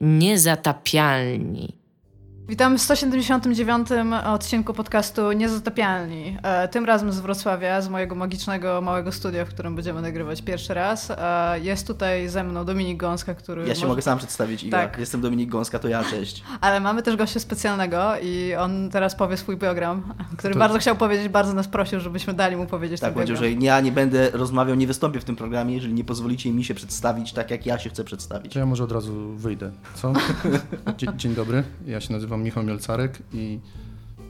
Niezatapialni. Witam w 179 odcinku podcastu Niezatapialni. E, tym razem z Wrocławia, z mojego magicznego małego studia, w którym będziemy nagrywać pierwszy raz. E, jest tutaj ze mną Dominik Gąska, który... Ja się może... mogę sam przedstawić, Iga. Tak. Jestem Dominik Gąska, to ja, cześć. Ale mamy też gościa specjalnego i on teraz powie swój program, który to... bardzo chciał powiedzieć, bardzo nas prosił, żebyśmy dali mu powiedzieć Tak, powiedział, że ja nie będę rozmawiał, nie wystąpię w tym programie, jeżeli nie pozwolicie mi się przedstawić tak, jak ja się chcę przedstawić. To ja może od razu wyjdę, co? Dzień dobry, ja się nazywam Michał Mielcarek i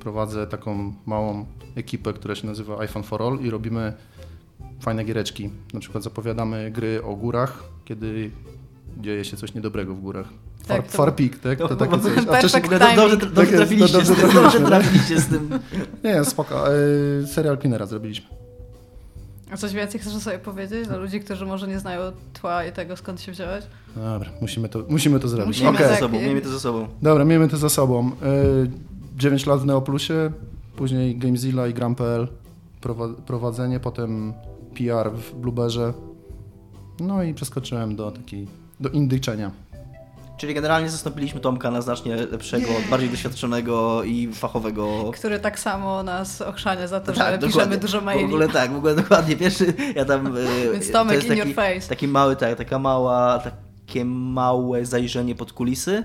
prowadzę taką małą ekipę, która się nazywa iPhone for All i robimy fajne giereczki. Na przykład zapowiadamy gry o górach, kiedy dzieje się coś niedobrego w górach. Tak, Far, Far Peak, tak? To takie coś. A wcześniej, no, dobrze, dobrze, dobrze, trafiliście, tym, dobrze trafiliście z tym. Nie, spoko. E, serial Cleanera zrobiliśmy. A coś więcej chcesz sobie powiedzieć dla ludzi, którzy może nie znają tła i tego, skąd się wziąłeś? Dobra, musimy to, musimy to zrobić. Musimy okay. za sobą, miejmy to za sobą. Dobra, miejmy to za sobą. 9 lat w Neoplusie, później Gamezilla i Gram.pl, prowadzenie, potem PR w Blueberze, no i przeskoczyłem do takiej, do indyczenia. Czyli generalnie zastąpiliśmy Tomka na znacznie lepszego, bardziej doświadczonego i fachowego. Który tak samo nas ochrzania za to, tak, że piszemy dużo maili. W ogóle tak, w ogóle dokładnie. Pierwszy, ja tam... E, Więc Tomek in taki, your face. Taki mały, tak, taka mała... takie małe zajrzenie pod kulisy.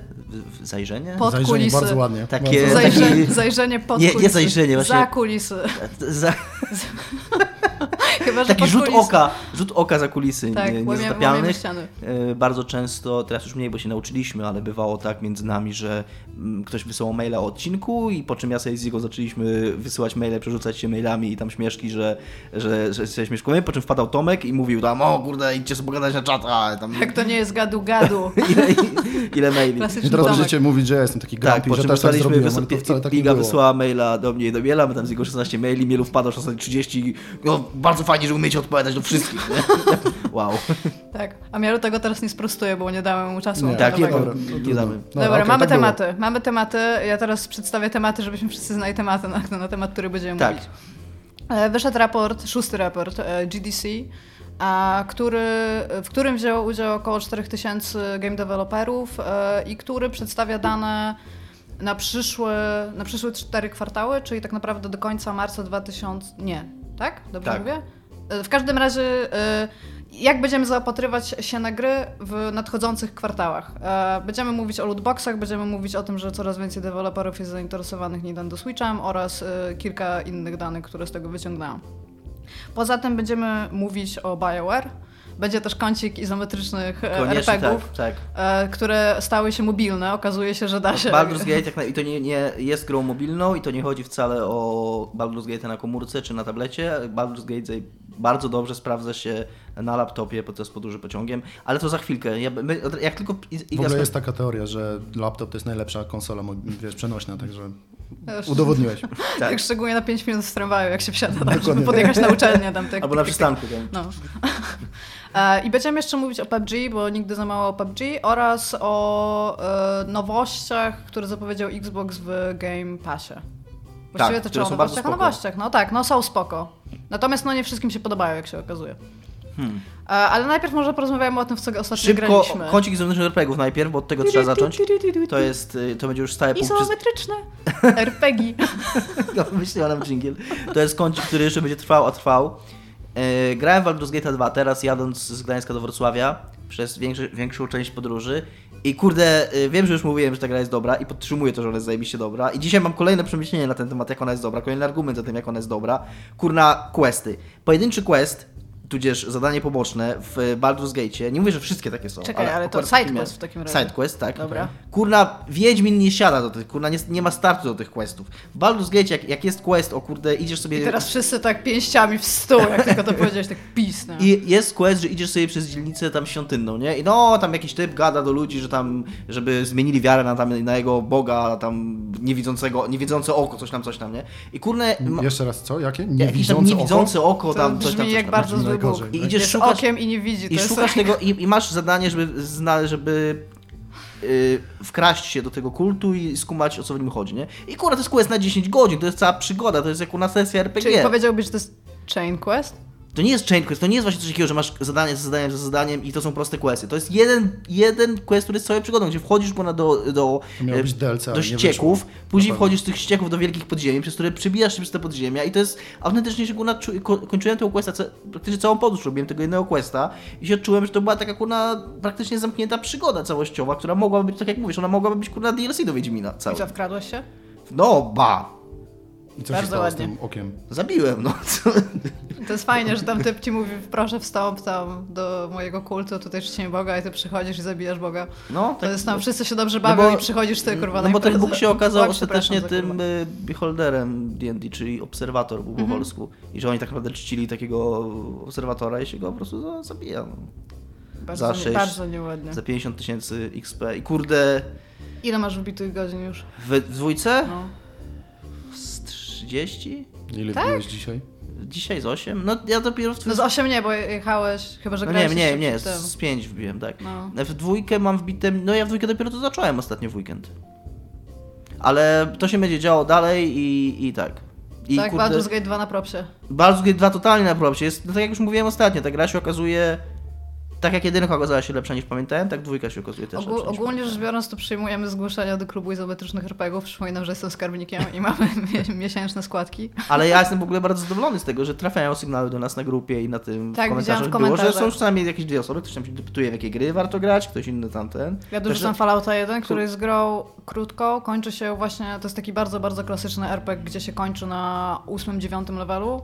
Zajrzenie? Pod zajrzenie, kulisy. bardzo ładnie. Takie, bardzo zajrzenie, taki... zajrzenie pod nie, kulisy. Nie zajrzenie, właśnie. Za kulisy. Za... Chyba, Taki rzut oka, rzut oka za kulisy tak, nie, niezatapialnych. E, bardzo często, teraz już mniej, bo się nauczyliśmy, ale bywało tak między nami, że mm, ktoś wysyłał maila o odcinku i po czym ja sobie z jego zaczęliśmy wysyłać maile, przerzucać się mailami i tam śmieszki, że, że, że się śmieszkujemy, po czym wpadał Tomek i mówił tam, o kurde, idźcie sobie pogadać na czata. Tam... Jak to nie jest gadu gadu. ile, ile maili. I teraz będziecie mówić, że ja jestem taki grumpy, tak, po czym że też tak zrobiłem, wys... to wcale tak Piga wysłała maila do mnie i do Miela, my tam z jego 16 maili, Mielu wpadał 30, no bardzo fajnie, że umiecie odpowiadać do wszystkich. Nie? Wow. Tak, a Mielu tego teraz nie sprostuje, bo nie damy mu czasu. Nie, tak, nie, dobra, nie damy. No, dobra, okay, mamy tak tematy. Było. Mamy tematy. Ja teraz przedstawię tematy, żebyśmy wszyscy znali tematy na, na temat, który będziemy tak. mówić. E, wyszedł raport, szósty raport e, GDC, a który, w którym wzięło udział około 4000 game developerów e, i który przedstawia dane na przyszłe, na przyszłe cztery kwartały, czyli tak naprawdę do końca marca 2000, nie, tak? Dobrze tak. mówię? E, w każdym razie, e, jak będziemy zaopatrywać się na gry w nadchodzących kwartałach? E, będziemy mówić o lootboxach, będziemy mówić o tym, że coraz więcej deweloperów jest zainteresowanych Nintendo Switchem oraz kilka innych danych, które z tego wyciągnęłam. Poza tym będziemy mówić o BioWare, będzie też kącik izometrycznych RPGów, tak, tak. które stały się mobilne. Okazuje się, że da się. Baldur's Gate jak na, i to nie, nie jest grą mobilną i to nie chodzi wcale o Baldur's Gate na komórce czy na tablecie. Baldur's Gate bardzo dobrze sprawdza się na laptopie podczas podróży pociągiem, ale to za chwilkę. Ja, my, jak tylko... w ogóle jest taka teoria, że laptop to jest najlepsza konsola wiesz, przenośna, także udowodniłeś. tak. tak. szczególnie na 5 minut w tramwaju, jak się wsiada, tak, żeby podjechać na uczelnię. Tam, tak, Albo na przystanku. Tak. No. I będziemy jeszcze mówić o PUBG, bo nigdy za mało o PUBG oraz o e, nowościach, które zapowiedział Xbox w Game Passie. Właściwie tak, to trzeba o nowościach, o nowościach. No tak, no są spoko. Natomiast no nie wszystkim się podobają, jak się okazuje. Hmm. E, ale najpierw może porozmawiamy o tym, w co ostatnio Szybko, graliśmy. kącik zewnętrznych RPGów najpierw, bo od tego trzeba zacząć. To jest, y, to będzie już stałe punkt. Izometryczne RPG. no, myślałam dżingiel. To jest kącik, który jeszcze będzie trwał, a trwał. Yy, grałem w Baldur's Gate 2 teraz jadąc z Gdańska do Wrocławia przez większy, większą część podróży i kurde, yy, wiem, że już mówiłem, że ta gra jest dobra i podtrzymuję to, że ona jest zajebiście dobra i dzisiaj mam kolejne przemyślenie na ten temat, jak ona jest dobra, kolejny argument za tym, jak ona jest dobra. Kurna, questy. Pojedynczy quest tudzież zadanie poboczne w Baldur's Gate. Nie mówię, że wszystkie takie są. Czekaj, ale, ale to sidequest w takim razie. Sidequest, tak. Dobra. Kurna, Wiedźmin nie siada do tych, kurna, nie, nie ma startu do tych questów. W Baldur's Gate, jak, jak jest quest, o kurde, idziesz sobie... I teraz wszyscy tak pięściami w stół, jak tylko to powiedziałeś, tak pisne. I jest quest, że idziesz sobie przez dzielnicę tam świątynną, nie? I no, tam jakiś typ gada do ludzi, że tam, żeby zmienili wiarę na, tam, na jego Boga, tam niewidzącego, niewidzące oko, coś tam, coś tam, nie? I kurne... Jeszcze raz, co? Jakie? Niewidzące, tam niewidzące oko? oko tam, coś tam, coś jak tam. bardzo zły I idziesz szukasz, okiem i nie widzi. I szukasz tego i, i, masz zadanie, żeby, zna, żeby yy, wkraść się do tego kultu i skumać o co w nim chodzi, nie? I kurwa, to jest quest na 10 godzin, to jest cała przygoda, to jest jak u nas sesja RPG. Czyli powiedziałbyś, że to jest chain quest? To nie jest chain quest, to nie jest właśnie coś takiego, że masz zadanie za zadaniem za zadaniem i to są proste questy. To jest jeden, jeden quest, który jest całą przygodą, gdzie wchodzisz ponad do, do, e, DLC, do ścieków, wyszło. później pewno. wchodzisz z tych ścieków do wielkich podziemi, przez które przybijasz się przez te podziemia i to jest autentycznie kurna, ko- kończyłem tego questa, praktycznie całą podróż robiłem tego jednego questa i się czułem, że to była taka kurna praktycznie zamknięta przygoda całościowa, która mogłaby być, tak jak mówisz, ona mogłaby być kurna DLC do Wiedźmina I cały. co, wkradłeś się? No, ba! I co się Bardzo stało ładnie. z tym okiem? Zabiłem, no. To jest fajnie, że tam typ ci mówi, proszę wstąp tam do mojego kultu, tutaj czcię Boga i ty przychodzisz i zabijasz Boga. No, To jest tam, wszyscy się dobrze No bawią bo- i przychodzisz ty, kurwa, No bo ten. Bóg się okazał Oj, ostatecznie tym y, beholderem D&D, czyli obserwator był Mhm. po polsku. I że oni tak naprawdę czcili takiego obserwatora i się go po prostu za- zabija. No. Bardzo, za nie, sześć- bardzo nieładnie. Za 50 tysięcy XP. I kurde, Ile masz wbitych godzin już? w, w dwójce? No. Z 30? Ile Tak? byłeś dzisiaj? Dzisiaj z 8? No ja dopiero w No z 8 nie, bo jechałeś, chyba że No grałeś nie, nie, nie, z 5 wbiłem, tak. No. W dwójkę mam wbite, no ja w dwójkę dopiero to zacząłem ostatnio w weekend. Ale to się będzie działo dalej i, i tak. I tak, Baldur's Gate 2 na propsie. Baldur's Gate 2 totalnie na propsie. Jest, no tak jak już mówiłem ostatnio, ta gra się okazuje, tak jak jedynka okazała się lepsza niż pamiętałem, tak dwójka się okazuje też Ogól, ogólnie rzecz biorąc, to przyjmujemy zgłoszenia do klubu izometrycznych RPGów. Przypominam, że jestem skarbnikiem i mamy mie- miesięczne składki. Ale ja jestem w ogóle bardzo zadowolony z tego, że trafiają sygnały do nas na grupie i na tym Tak, w komentarzach w było, że są przynajmniej jakieś dwie osoby, ktoś tam się dopytuje w jakie gry warto grać, ktoś inny tamten. Ja dorzucam Także- Fallouta 1, który jest grą krótką, kończy się właśnie, to jest taki bardzo, bardzo klasyczny RPG, gdzie się kończy na 8-9 levelu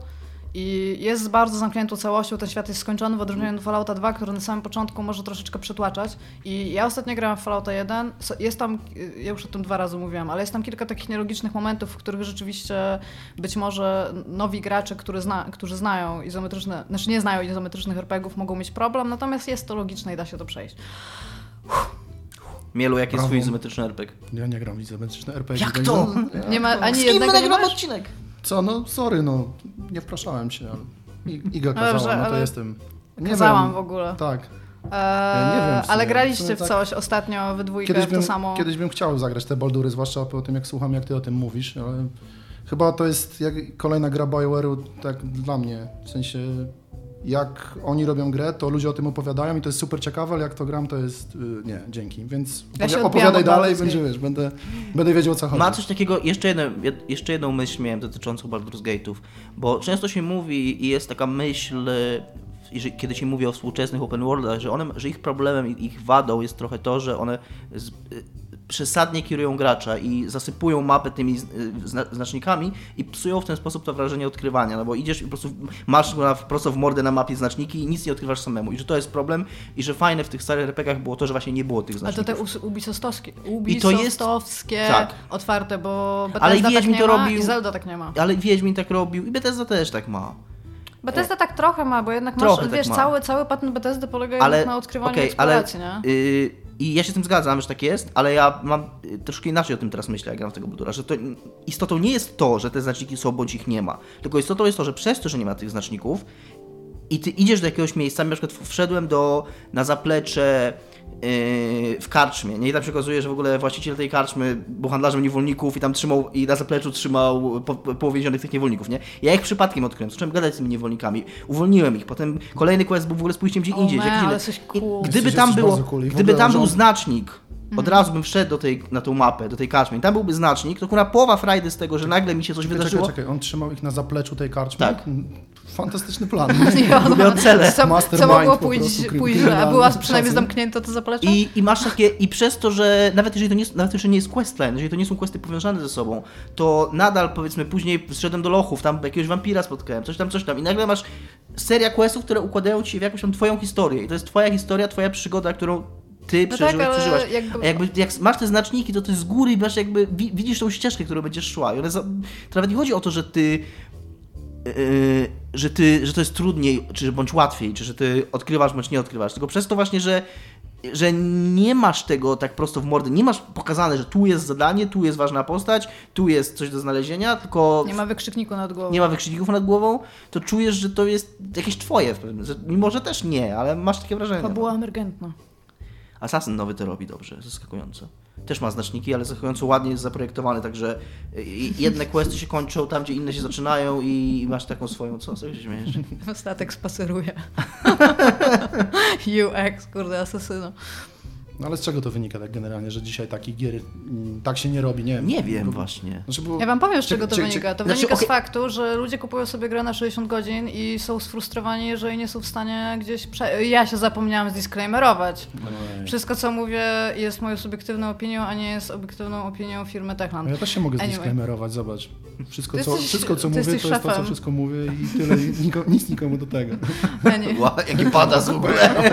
i jest bardzo zamkniętą całością, ten świat jest skończony w odróżnieniu od Fallouta 2, który na samym początku może troszeczkę przytłaczać i ja ostatnio grałam w Fallouta 1, So- jest tam, ja już o tym dwa razy mówiłam, ale jest tam kilka takich nielogicznych momentów, w których rzeczywiście być może nowi gracze, którzy, zna, którzy znają izometryczne, znaczy nie znają izometrycznych RPGów mogą mieć problem, natomiast jest to logiczne i da się to przejść. Mielu, jaki jest twój izometryczny RPG? Ja nie gram w izometryczne RPG. Jak to? Nie ma ani Z kim jednego nie nagramy masz? odcinek? Co, no sorry, no nie wpraszałem się, I- Iga No kazała, dobrze, no to jestem. Nie Kazałam wiem. w ogóle. Tak. Eee, nie wiem ale graliście w tak. coś ostatnio we dwójkę Kiedyś bym, to samo. kiedyś bym chciał zagrać te Baldury, zwłaszcza po tym jak słucham jak ty o tym mówisz, ale chyba to jest jak kolejna gra BioWare'u tak dla mnie, w sensie jak oni robią grę, to ludzie o tym opowiadają i to jest super ciekawe, ale jak to gram, to jest y, nie, dzięki, więc Ja opowiadaj od dalej, będzie, wiesz, będę, będę wiedział o co chodzi. Ma coś takiego, jeszcze, jedno, jed- jeszcze jedną myśl miałem dotyczącą Baldur's Gate'ów, bo często się mówi i jest taka myśl, jeżeli- kiedy się mówi o współczesnych open worldach, że, one, że ich problemem i ich wadą jest trochę to, że one z, e, przesadnie kierują gracza i zasypują mapę tymi zna, znacznikami i psują w ten sposób to wrażenie odkrywania, no bo idziesz i po prostu masz na, prosto w mordę na mapie znaczniki i nic nie odkrywasz samemu i że to jest problem i że fajne w tych starych RPGach było to, że właśnie nie było tych Ale znaczników. to te ubisoftowskie, to jest- ubisoftowskie tak. otwarte, bo Bethesda Ale tak nie to ma robił- i Zelda tak nie ma. Ale Wiedźmin tak robił i Bethesda też tak ma. Bethesda tak trochę ma, bo jednak Trochę masz, tak wiesz, ma. cały, cały patent Bethesdy polega ale na odkrywaniu i eksploracji, nie? Yy, I ja się z tym zgadzam, że tak jest, ale ja mam y, troszkę inaczej o tym teraz myślę, jak gram w tego Baldura, że to istotą nie jest to, że te znaczniki są bądź ich nie ma, tylko istotą jest to, że przez to, że nie ma tych znaczników i ty idziesz do jakiegoś miejsca, na przykład wszedłem do, na zaplecze w karczmie, nie? I tam się okazuje, że w ogóle właściciel tej karczmy był handlarzem niewolników i tam trzymał, i na zapleczu trzymał po, po, powięzionych tych niewolników, nie? Ja ich przypadkiem odkryłem, zacząłem gadać z tymi niewolnikami, uwolniłem ich, potem kolejny quest był w ogóle z pójściem gdzie indziej. cool. Gdyby Jesteś- tam było, cool. Gdyby tam był znacznik, od Mhm. razu bym wszedł do tej, na tą mapę, do tej karczmy i tam byłby znacznik, to kurwa połowa frajdy z tego, że nagle mi się coś Czekaj, wydarzyło. czekaj, czekaj, on trzymał ich na zapleczu tej karczmy? Tak. Fantastyczny plan. Miał cele. Co, co mogło pójść, pójść a była przynajmniej szacun. zamknięte to zaplecze? I, I masz takie, i przez to, że nawet jeżeli to nie jest, nawet jeżeli nie jest questline, jeżeli to nie są questy powiązane ze sobą, to nadal powiedzmy później zszedłem do lochów, tam jakiegoś wampira spotkałem, coś tam, coś tam i nagle masz seria questów, które układają ci w jakąś tam twoją historię i to jest twoja historia, twoja przygoda, którą ty No przeżyłeś, tak, przeżyłaś. jakby- A jakby jak masz te znaczniki, to ty z góry masz jakby, wi- widzisz tą ścieżkę, którą będziesz szła i one za, to nawet nie chodzi o to, że ty Yy, że, ty, że to jest trudniej, czy bądź łatwiej, czy że ty odkrywasz bądź nie odkrywasz. Tylko przez to właśnie, że, że nie masz tego tak prosto w mordę, nie masz pokazane, że tu jest zadanie, tu jest ważna postać, tu jest coś do znalezienia, tylko Nie ma wykrzykniku nad głową. nie ma wykrzykników nad głową, to czujesz, że to jest jakieś twoje, mimo że też nie, ale masz takie wrażenie. To była emergentna. Assassin nowy to robi dobrze, zaskakująco. Też ma znaczniki, ale zaskakująco ładnie jest zaprojektowany, także jedne questy się kończą tam, gdzie inne się zaczynają i masz taką swoją, co sobie się śmiejesz? Statek spaceruje. UX, kurde, asesyno. No ale z czego to wynika tak generalnie, że dzisiaj takich gier mm, tak się nie robi? Nie, nie wiem bo, właśnie. Znaczy, bo, ja wam powiem, z czego to czy, wynika. To znaczy, wynika okay. z faktu, że ludzie kupują sobie grę na 60 godzin i są sfrustrowani, jeżeli nie są w stanie gdzieś... Prze... Ja się zapomniałam zdisclaimerować. No Wszystko, co mówię jest moją subiektywną opinią, a nie jest obiektywną opinią firmy Techland. No ja też się mogę anyway. zdisclaimerować, zobacz. Wszystko, co, jesteś, wszystko, co mówię, to jest szefem. to, co wszystko mówię i tyle, i niko, nic nikomu do tego. Wow, jaki pada z ogóle.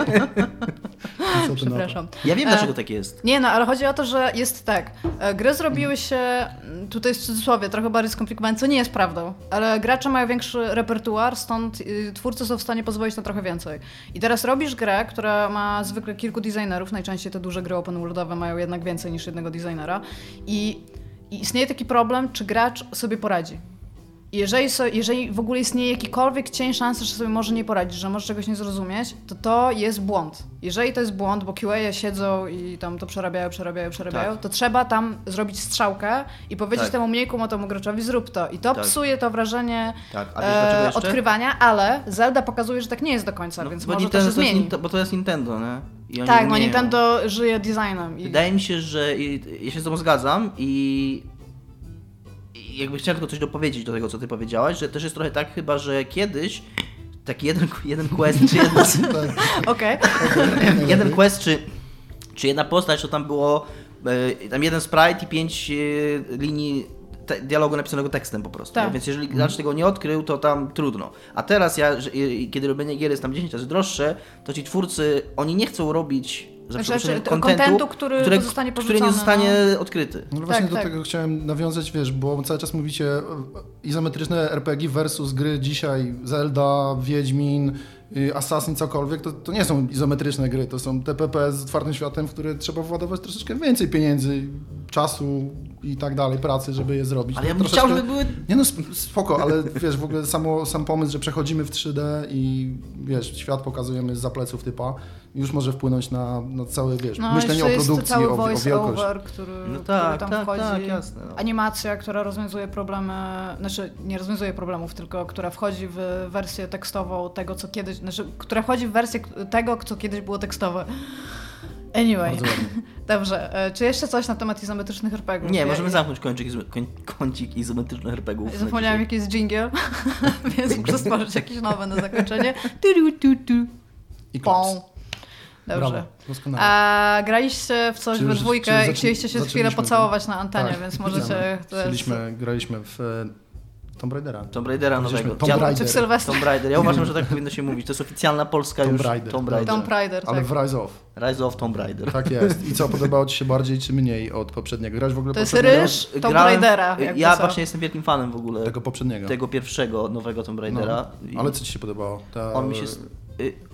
Przepraszam. Ja wiem, dlaczego e, tak jest. Nie, no, ale chodzi o to, że jest tak. E, gry zrobiły się, mm, tutaj jest w cudzysłowie, trochę bardziej skomplikowane, co nie jest prawdą, ale gracze mają większy repertuar, stąd y, twórcy są w stanie pozwolić na trochę więcej. I teraz robisz grę, która ma zwykle kilku designerów, najczęściej te duże gry open worldowe mają jednak więcej niż jednego designera i, i istnieje taki problem, czy gracz sobie poradzi. Jeżeli, so, jeżeli w ogóle istnieje jakikolwiek cień szansy, że sobie może nie poradzić, że może czegoś nie zrozumieć, to to jest błąd. Jeżeli to jest błąd, bo QA siedzą i tam to przerabiają, przerabiają, przerabiają, tak. to trzeba tam zrobić strzałkę i powiedzieć tak. temu mniej kumotemu graczowi zrób to. I to tak. psuje to wrażenie tak. e, odkrywania, ale Zelda pokazuje, że tak nie jest do końca, no, więc może Nintendo, to się zmieni. To bo to jest Nintendo, nie? tak, no Nintendo żyje designem. I... Wydaje mi się, że ja się z tobą zgadzam i jakby chciałem tylko coś dopowiedzieć do tego, co ty powiedziałaś, że też jest trochę tak chyba, że kiedyś taki jeden, jeden quest, czy jedna... Okej. jeden quest, czy, czy jedna postać, to tam było e, tam jeden sprite i pięć e, linii te, dialogu napisanego tekstem po prostu. Tak. Więc jeżeli gracz tego nie odkrył, to tam trudno. A teraz ja, że, kiedy robienie gier jest tam 10 razy droższe, to ci twórcy, oni nie chcą robić za znaczy, kontentu, który, które, zostanie który nie zostanie no. odkryty. No właśnie tak, do tak. tego chciałem nawiązać, wiesz, bo cały czas mówicie izometryczne RPG versus gry dzisiaj, Zelda, Wiedźmin, y, Assassin, cokolwiek, to, to nie są izometryczne gry, to są TPP z otwartym światem, w które trzeba władować troszeczkę więcej pieniędzy, czasu i tak dalej, pracy, żeby je zrobić. Ale ja bym troszeczkę... chciał, żeby były... Nie no, spoko, ale wiesz, w ogóle samo, sam pomysł, że przechodzimy w 3D i wiesz, świat pokazujemy z pleców typa, już może wpłynąć na, na całe, wiesz, no, myślenie o produkcji, cały o, o wielkość. Over, który, no tak, który tam tak, wchodzi. Tak, jasne, no. Animacja, która rozwiązuje problemy, znaczy nie rozwiązuje problemów, tylko która wchodzi w wersję tekstową tego, co kiedyś, znaczy, która wchodzi w wersję tego, co kiedyś było tekstowe. Anyway. Dobrze. E, czy jeszcze coś na temat izometrycznych RPGów? Nie, możemy zamknąć kącik, kącik izometrycznych RPGów. Zapomniałam jaki jest jingle, więc muszę stworzyć jakieś nowe na zakończenie. I klops. Dobrze. Brawo, A graliście w coś we dwójkę i chcieliście się chwilę pocałować na antenie, tak. więc możecie... Chcieliśmy, graliśmy w Tomb Raidera. Tomb Raidera nowego. Tomb Raider. Czy? Tomb Raider. Ja uważam, że tak powinno się mówić. To jest oficjalna polska Tomb już Raider. Tomb Raider. Tomb Raider, Ale w Rise of. Rise of Tomb Raider. Tak jest. I co, podobało Ci się bardziej czy mniej od poprzedniego? Grałeś w ogóle To jest ryż Tomb Raidera. Ja co. właśnie jestem wielkim fanem w ogóle. Tego poprzedniego. Tego pierwszego nowego Tomb Raidera. No. Ale co Ci się podobało? Ta... On mi się Y,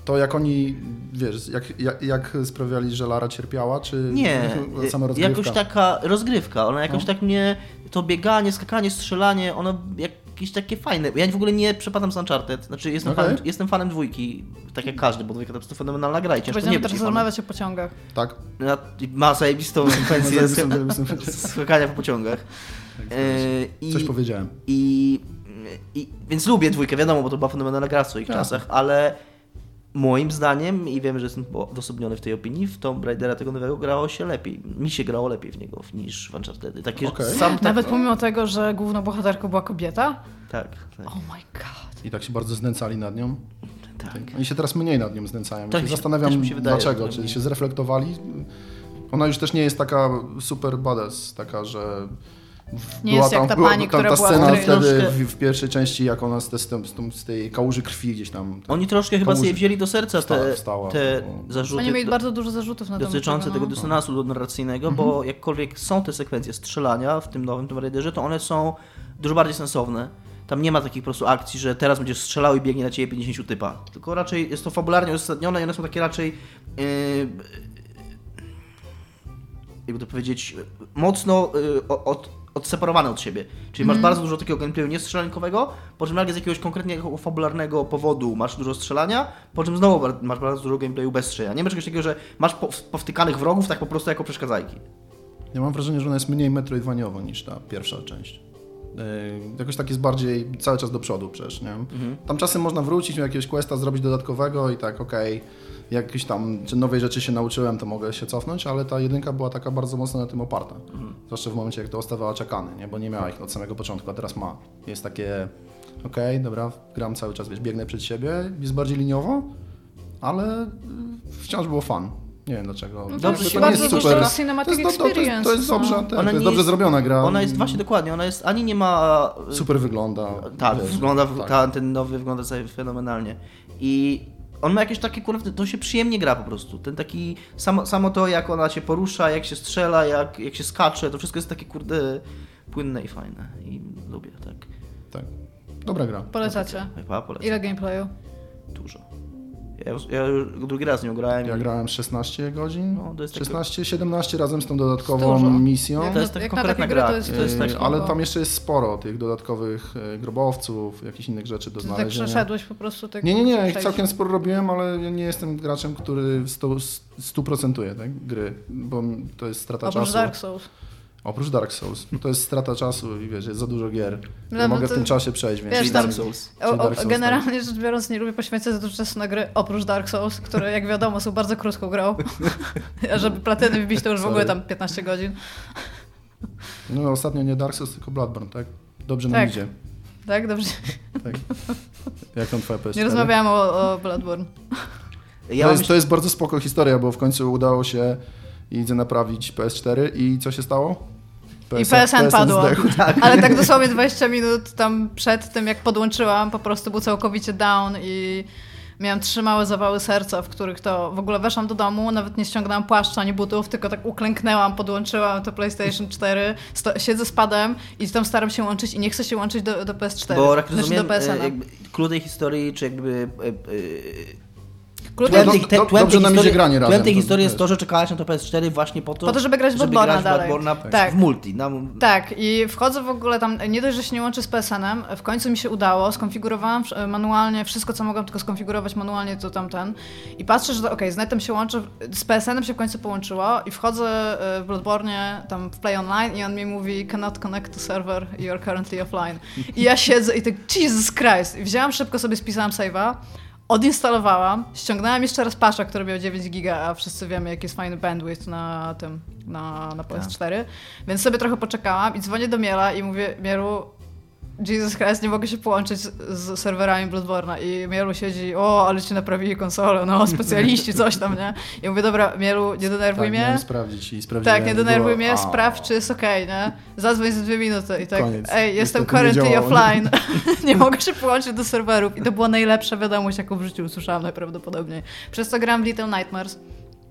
to jak oni, wiesz, jak, jak, jak, sprawiali, że Lara cierpiała, czy nie, sama rozgrywka? jakoś taka rozgrywka, ona jakoś no. tak mnie, to bieganie, skakanie, strzelanie, ono jakieś takie fajne. Ja w ogóle nie przepadam z Uncharted, znaczy jestem, okay. fanem, jestem fanem dwójki, tak jak każdy, bo dwójka to jest fenomenalna gra i ciężko Będziemy teraz rozmawiać o pociągach. Tak. Ja, ma zajebistą sekwencję skakania po pociągach. Tak, e, Coś powiedziałem. I, i, więc lubię dwójkę, wiadomo, bo to była fenomenalna gra w swoich tak. czasach, ale moim zdaniem, i wiem, że jestem odosobniony w tej opinii, w Tomb Raidera tego nowego grało się lepiej. Mi się grało lepiej w niego niż w Uncharted. Takie okay. sam, tak, Nawet pomimo tego, że główną bohaterką była kobieta? Tak, tak. Oh my god. I tak się bardzo znęcali nad nią? Tak. Oni się teraz mniej nad nią znęcają. Tak, się zastanawiam, się wydaje, dlaczego. Czy się zreflektowali? Ona już też nie jest taka super badass, taka, że nie była jest tam, jak ta pani, była, tam ta scena wtedy w, w, pierwszej części, jak ona z, te, z, z, tej kałuży krwi gdzieś tam... Oni troszkę chyba sobie wzięli do serca te, wstała, te no. zarzuty. Oni mieli bardzo dużo zarzutów na Dotyczące tego no. dysonansu narracyjnego, mhm. bo jakkolwiek są te sekwencje strzelania w tym nowym Tomb Raiderze, to one są dużo bardziej sensowne. Tam nie ma takich po prostu akcji, że teraz będziesz strzelał i biegnie na ciebie 50 typa. Tylko raczej jest to fabularnie uzasadnione i one są takie raczej... Yy, jakby to powiedzieć, mocno yy, od odseparowane od siebie. Czyli mm. masz mhm. bardzo dużo takiego gameplayu niestrzelankowego, po czym nagle z jakiegoś konkretnego fabularnego powodu masz dużo strzelania, po czym znowu masz bardzo dużo gameplayu bez strzelania. Nie ma czegoś takiego, że masz powtykanych wrogów tak po prostu jako przeszkadzajki. Ja mam wrażenie, że ona jest mniej metroidwaniowa niż ta pierwsza część. Yy, jakoś tak jest bardziej cały czas do przodu przecież, nie? Mhm. Tam czasem można wrócić, jakiegoś questa zrobić dodatkowego i tak, okej, jakieś tam czy nowej rzeczy się nauczyłem, to mogę się cofnąć, ale ta jedynka była taka bardzo mocno na tym oparta. Mhm. Zwłaszcza w momencie, jak to ostawała czekany, nie? Bo nie miała ich od samego początku, a teraz ma. Jest takie, okej, dobra, gram cały czas, wiesz, biegnę przed siebie, jest bardziej liniowo, ale y, wciąż było fan. Nie wiem dlaczego. No Dobrze to to jest super. cinematic To jest, do, to, to, jest, experience. to jest dobrze, no. to, jest dobrze jest- zrobiona gra. Ona jest właśnie dokładnie, ona jest ani nie ma. super wygląda. Tak, wiesz, wygląda, tak. ta, ten nowy wygląda fenomenalnie. I on ma jakieś takie, kurde, to się przyjemnie gra po prostu. Ten taki, samo, samo to jak ona się porusza, jak się strzela, jak, jak się skacze, to wszystko jest takie, kurde, płynne i fajne. I lubię, tak. Tak. Dobra gra. Polecacie. Chyba polecam. Ile gameplayu? Dużo. Ja już, ja już drugi raz nie grałem. Ja i- grałem 16 godzin, No, to jest takie- 16-17 razem z tą dodatkową Dużo. misją. Jak To jest na konkretna gra. to jest- To jest taki- ale tam jeszcze jest sporo tych dodatkowych e, grobowców, jakichś innych rzeczy do Czy tak znalezienia. przeszedłeś po prostu? Tak Nie, nie, nie, całkiem sporo robiłem, ale ja nie jestem graczem, który w stu- stuprocentuje tak, gry, bo to jest strata Oprócz czasu. Dark Souls. Oprócz Dark Souls. Bo to jest strata czasu i wiesz, jest za dużo gier. No, Ja no mogę to- w tym czasie przejść, więc... Wiesz, Dark Souls. O, Czy Dark o, Souls, generalnie rzecz biorąc, nie lubię poświęcać za dużo czasu na gry, oprócz Dark Souls, które jak wiadomo są bardzo krótką grą. A żeby platyny wybić, to już w ogóle tam 15 godzin. No ostatnio nie Dark Souls, tylko Bloodborne, tak? Dobrze Tak. nam idzie. Tak, dobrze. Tak. Jak tam twoja PS4? Nie rozmawiałam o, o Bloodborne. Ja to, jest, to jest bardzo spoko historia, bo w końcu udało się Idze naprawić PS4 i co się stało? I PSN padło. zdechł. Ale tak dosłownie 20 minut tam przed tym, jak podłączyłam, po prostu był całkowicie down i miałam trzy małe zawały serca, w których to w ogóle weszłam do domu, nawet nie ściągnęłam płaszcza ani butów, tylko tak uklęknęłam, podłączyłam to PlayStation 4, sto, siedzę z padem i tam staram się łączyć i nie chcę się łączyć do, do PS4. Bo jak znaczy rozumiem, do e, PSN. jakby klucz tej historii, czy jakby... do- tej, do- te, dobrze tej historii, granie razem, tej to historii jest to, że czekałaś na to PS4 właśnie po to, Po to, żeby grać w Bloodborne'a dalej. Bloodborne'a Tak. w multi. Na, Tak, i wchodzę w ogóle tam, nie dość, że się nie łączy z PSN-em, w końcu mi się udało, skonfigurowałam manualnie wszystko, co mogłam tylko skonfigurować manualnie, to tamten. I patrzę, że okej, z netem się łączę, z PSN-em się w końcu połączyło i wchodzę e, w Bloodborne, tam w Play Online i on mi mówi cannot connect to server, you are currently offline. I ja siedzę i tak, Jesus Christ! I wzięłam szybko sobie, spisałam save'a, odinstalowałam, ściągnęłam jeszcze raz patcha, który miał 9 giga, a wszyscy wiemy, jaki jest fajny bandwidth na tym, na, na PS4, więc sobie trochę poczekałam i dzwonię do Miela i mówię, Mielu, Jesus Christ, nie mogę się połączyć z, serwerami Bloodborne'a i Mielu siedzi, o, ale ci naprawili konsolę, no, specjaliści, coś tam, nie? I mówię, dobra, Mielu, nie denerwuj Tak, mnie. sprawdzić i sprawdziłem. Tak, nie denerwuj było, mnie, a, sprawdź, czy jest okej, nie? Zadzwoń za dwie minuty i tak, Koniec. ej, jestem nie currently offline, nie mogę się połączyć do serwerów i to była najlepsza wiadomość, jaką w życiu usłyszałam najprawdopodobniej. Przez to gram w Little Nightmares.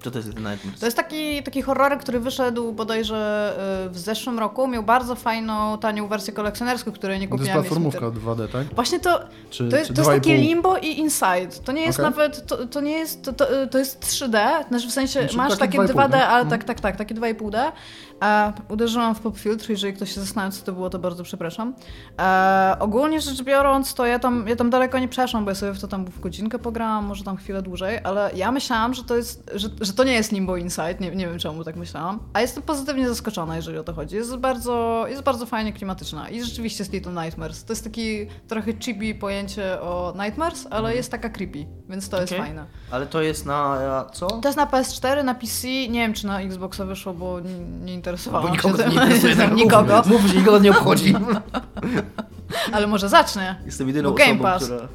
Co to jest Nightmares? To jest taki, taki horror, który wyszedł bodajże y, w zeszłym roku, miał bardzo fajną, tanią wersję kolekcjonerską, której nie To jest kupiłam. platformówka Jest- 2D, tak? Właśnie to, Czy, to jest, czy to jest takie 2,5? limbo i inside. To nie jest Okej. nawet, to, to nie jest, to, to, to jest 3D, znaczy w sensie Znaczy masz takie takie 2,5, 2D, nie? ale Mhm. tak, tak, tak, takie 2,5D. E, uderzyłam w pop filtr, jeżeli ktoś się zastanawiał, co to było, to bardzo przepraszam. E, ogólnie rzecz biorąc, to ja tam, ja tam daleko nie przeszłam, bo ja sobie w to tam w godzinkę pograłam, może tam chwilę dłużej, ale ja myślałam, że to jest, że, że to nie jest limbo inside, nie, nie wiem czemu tak myślałam, a jestem pozytywnie zaskoczona, jeżeli o to chodzi. Jest bardzo, jest bardzo fajnie klimatyczna i rzeczywiście jest Little Nightmares. To jest taki trochę chibi pojęcie o Nightmares, ale jest taka creepy, więc to jest Okej. fajne. Ale to jest na e, co? To jest na PS4, na PC, nie wiem czy na Xboxa wyszło, bo nie, nie Bo nikogo się nie interesuje. tak nikogo, Mów, że nikogo nie obchodzi. ale może zacznę. Jestem jedyną osobą, Pass. która...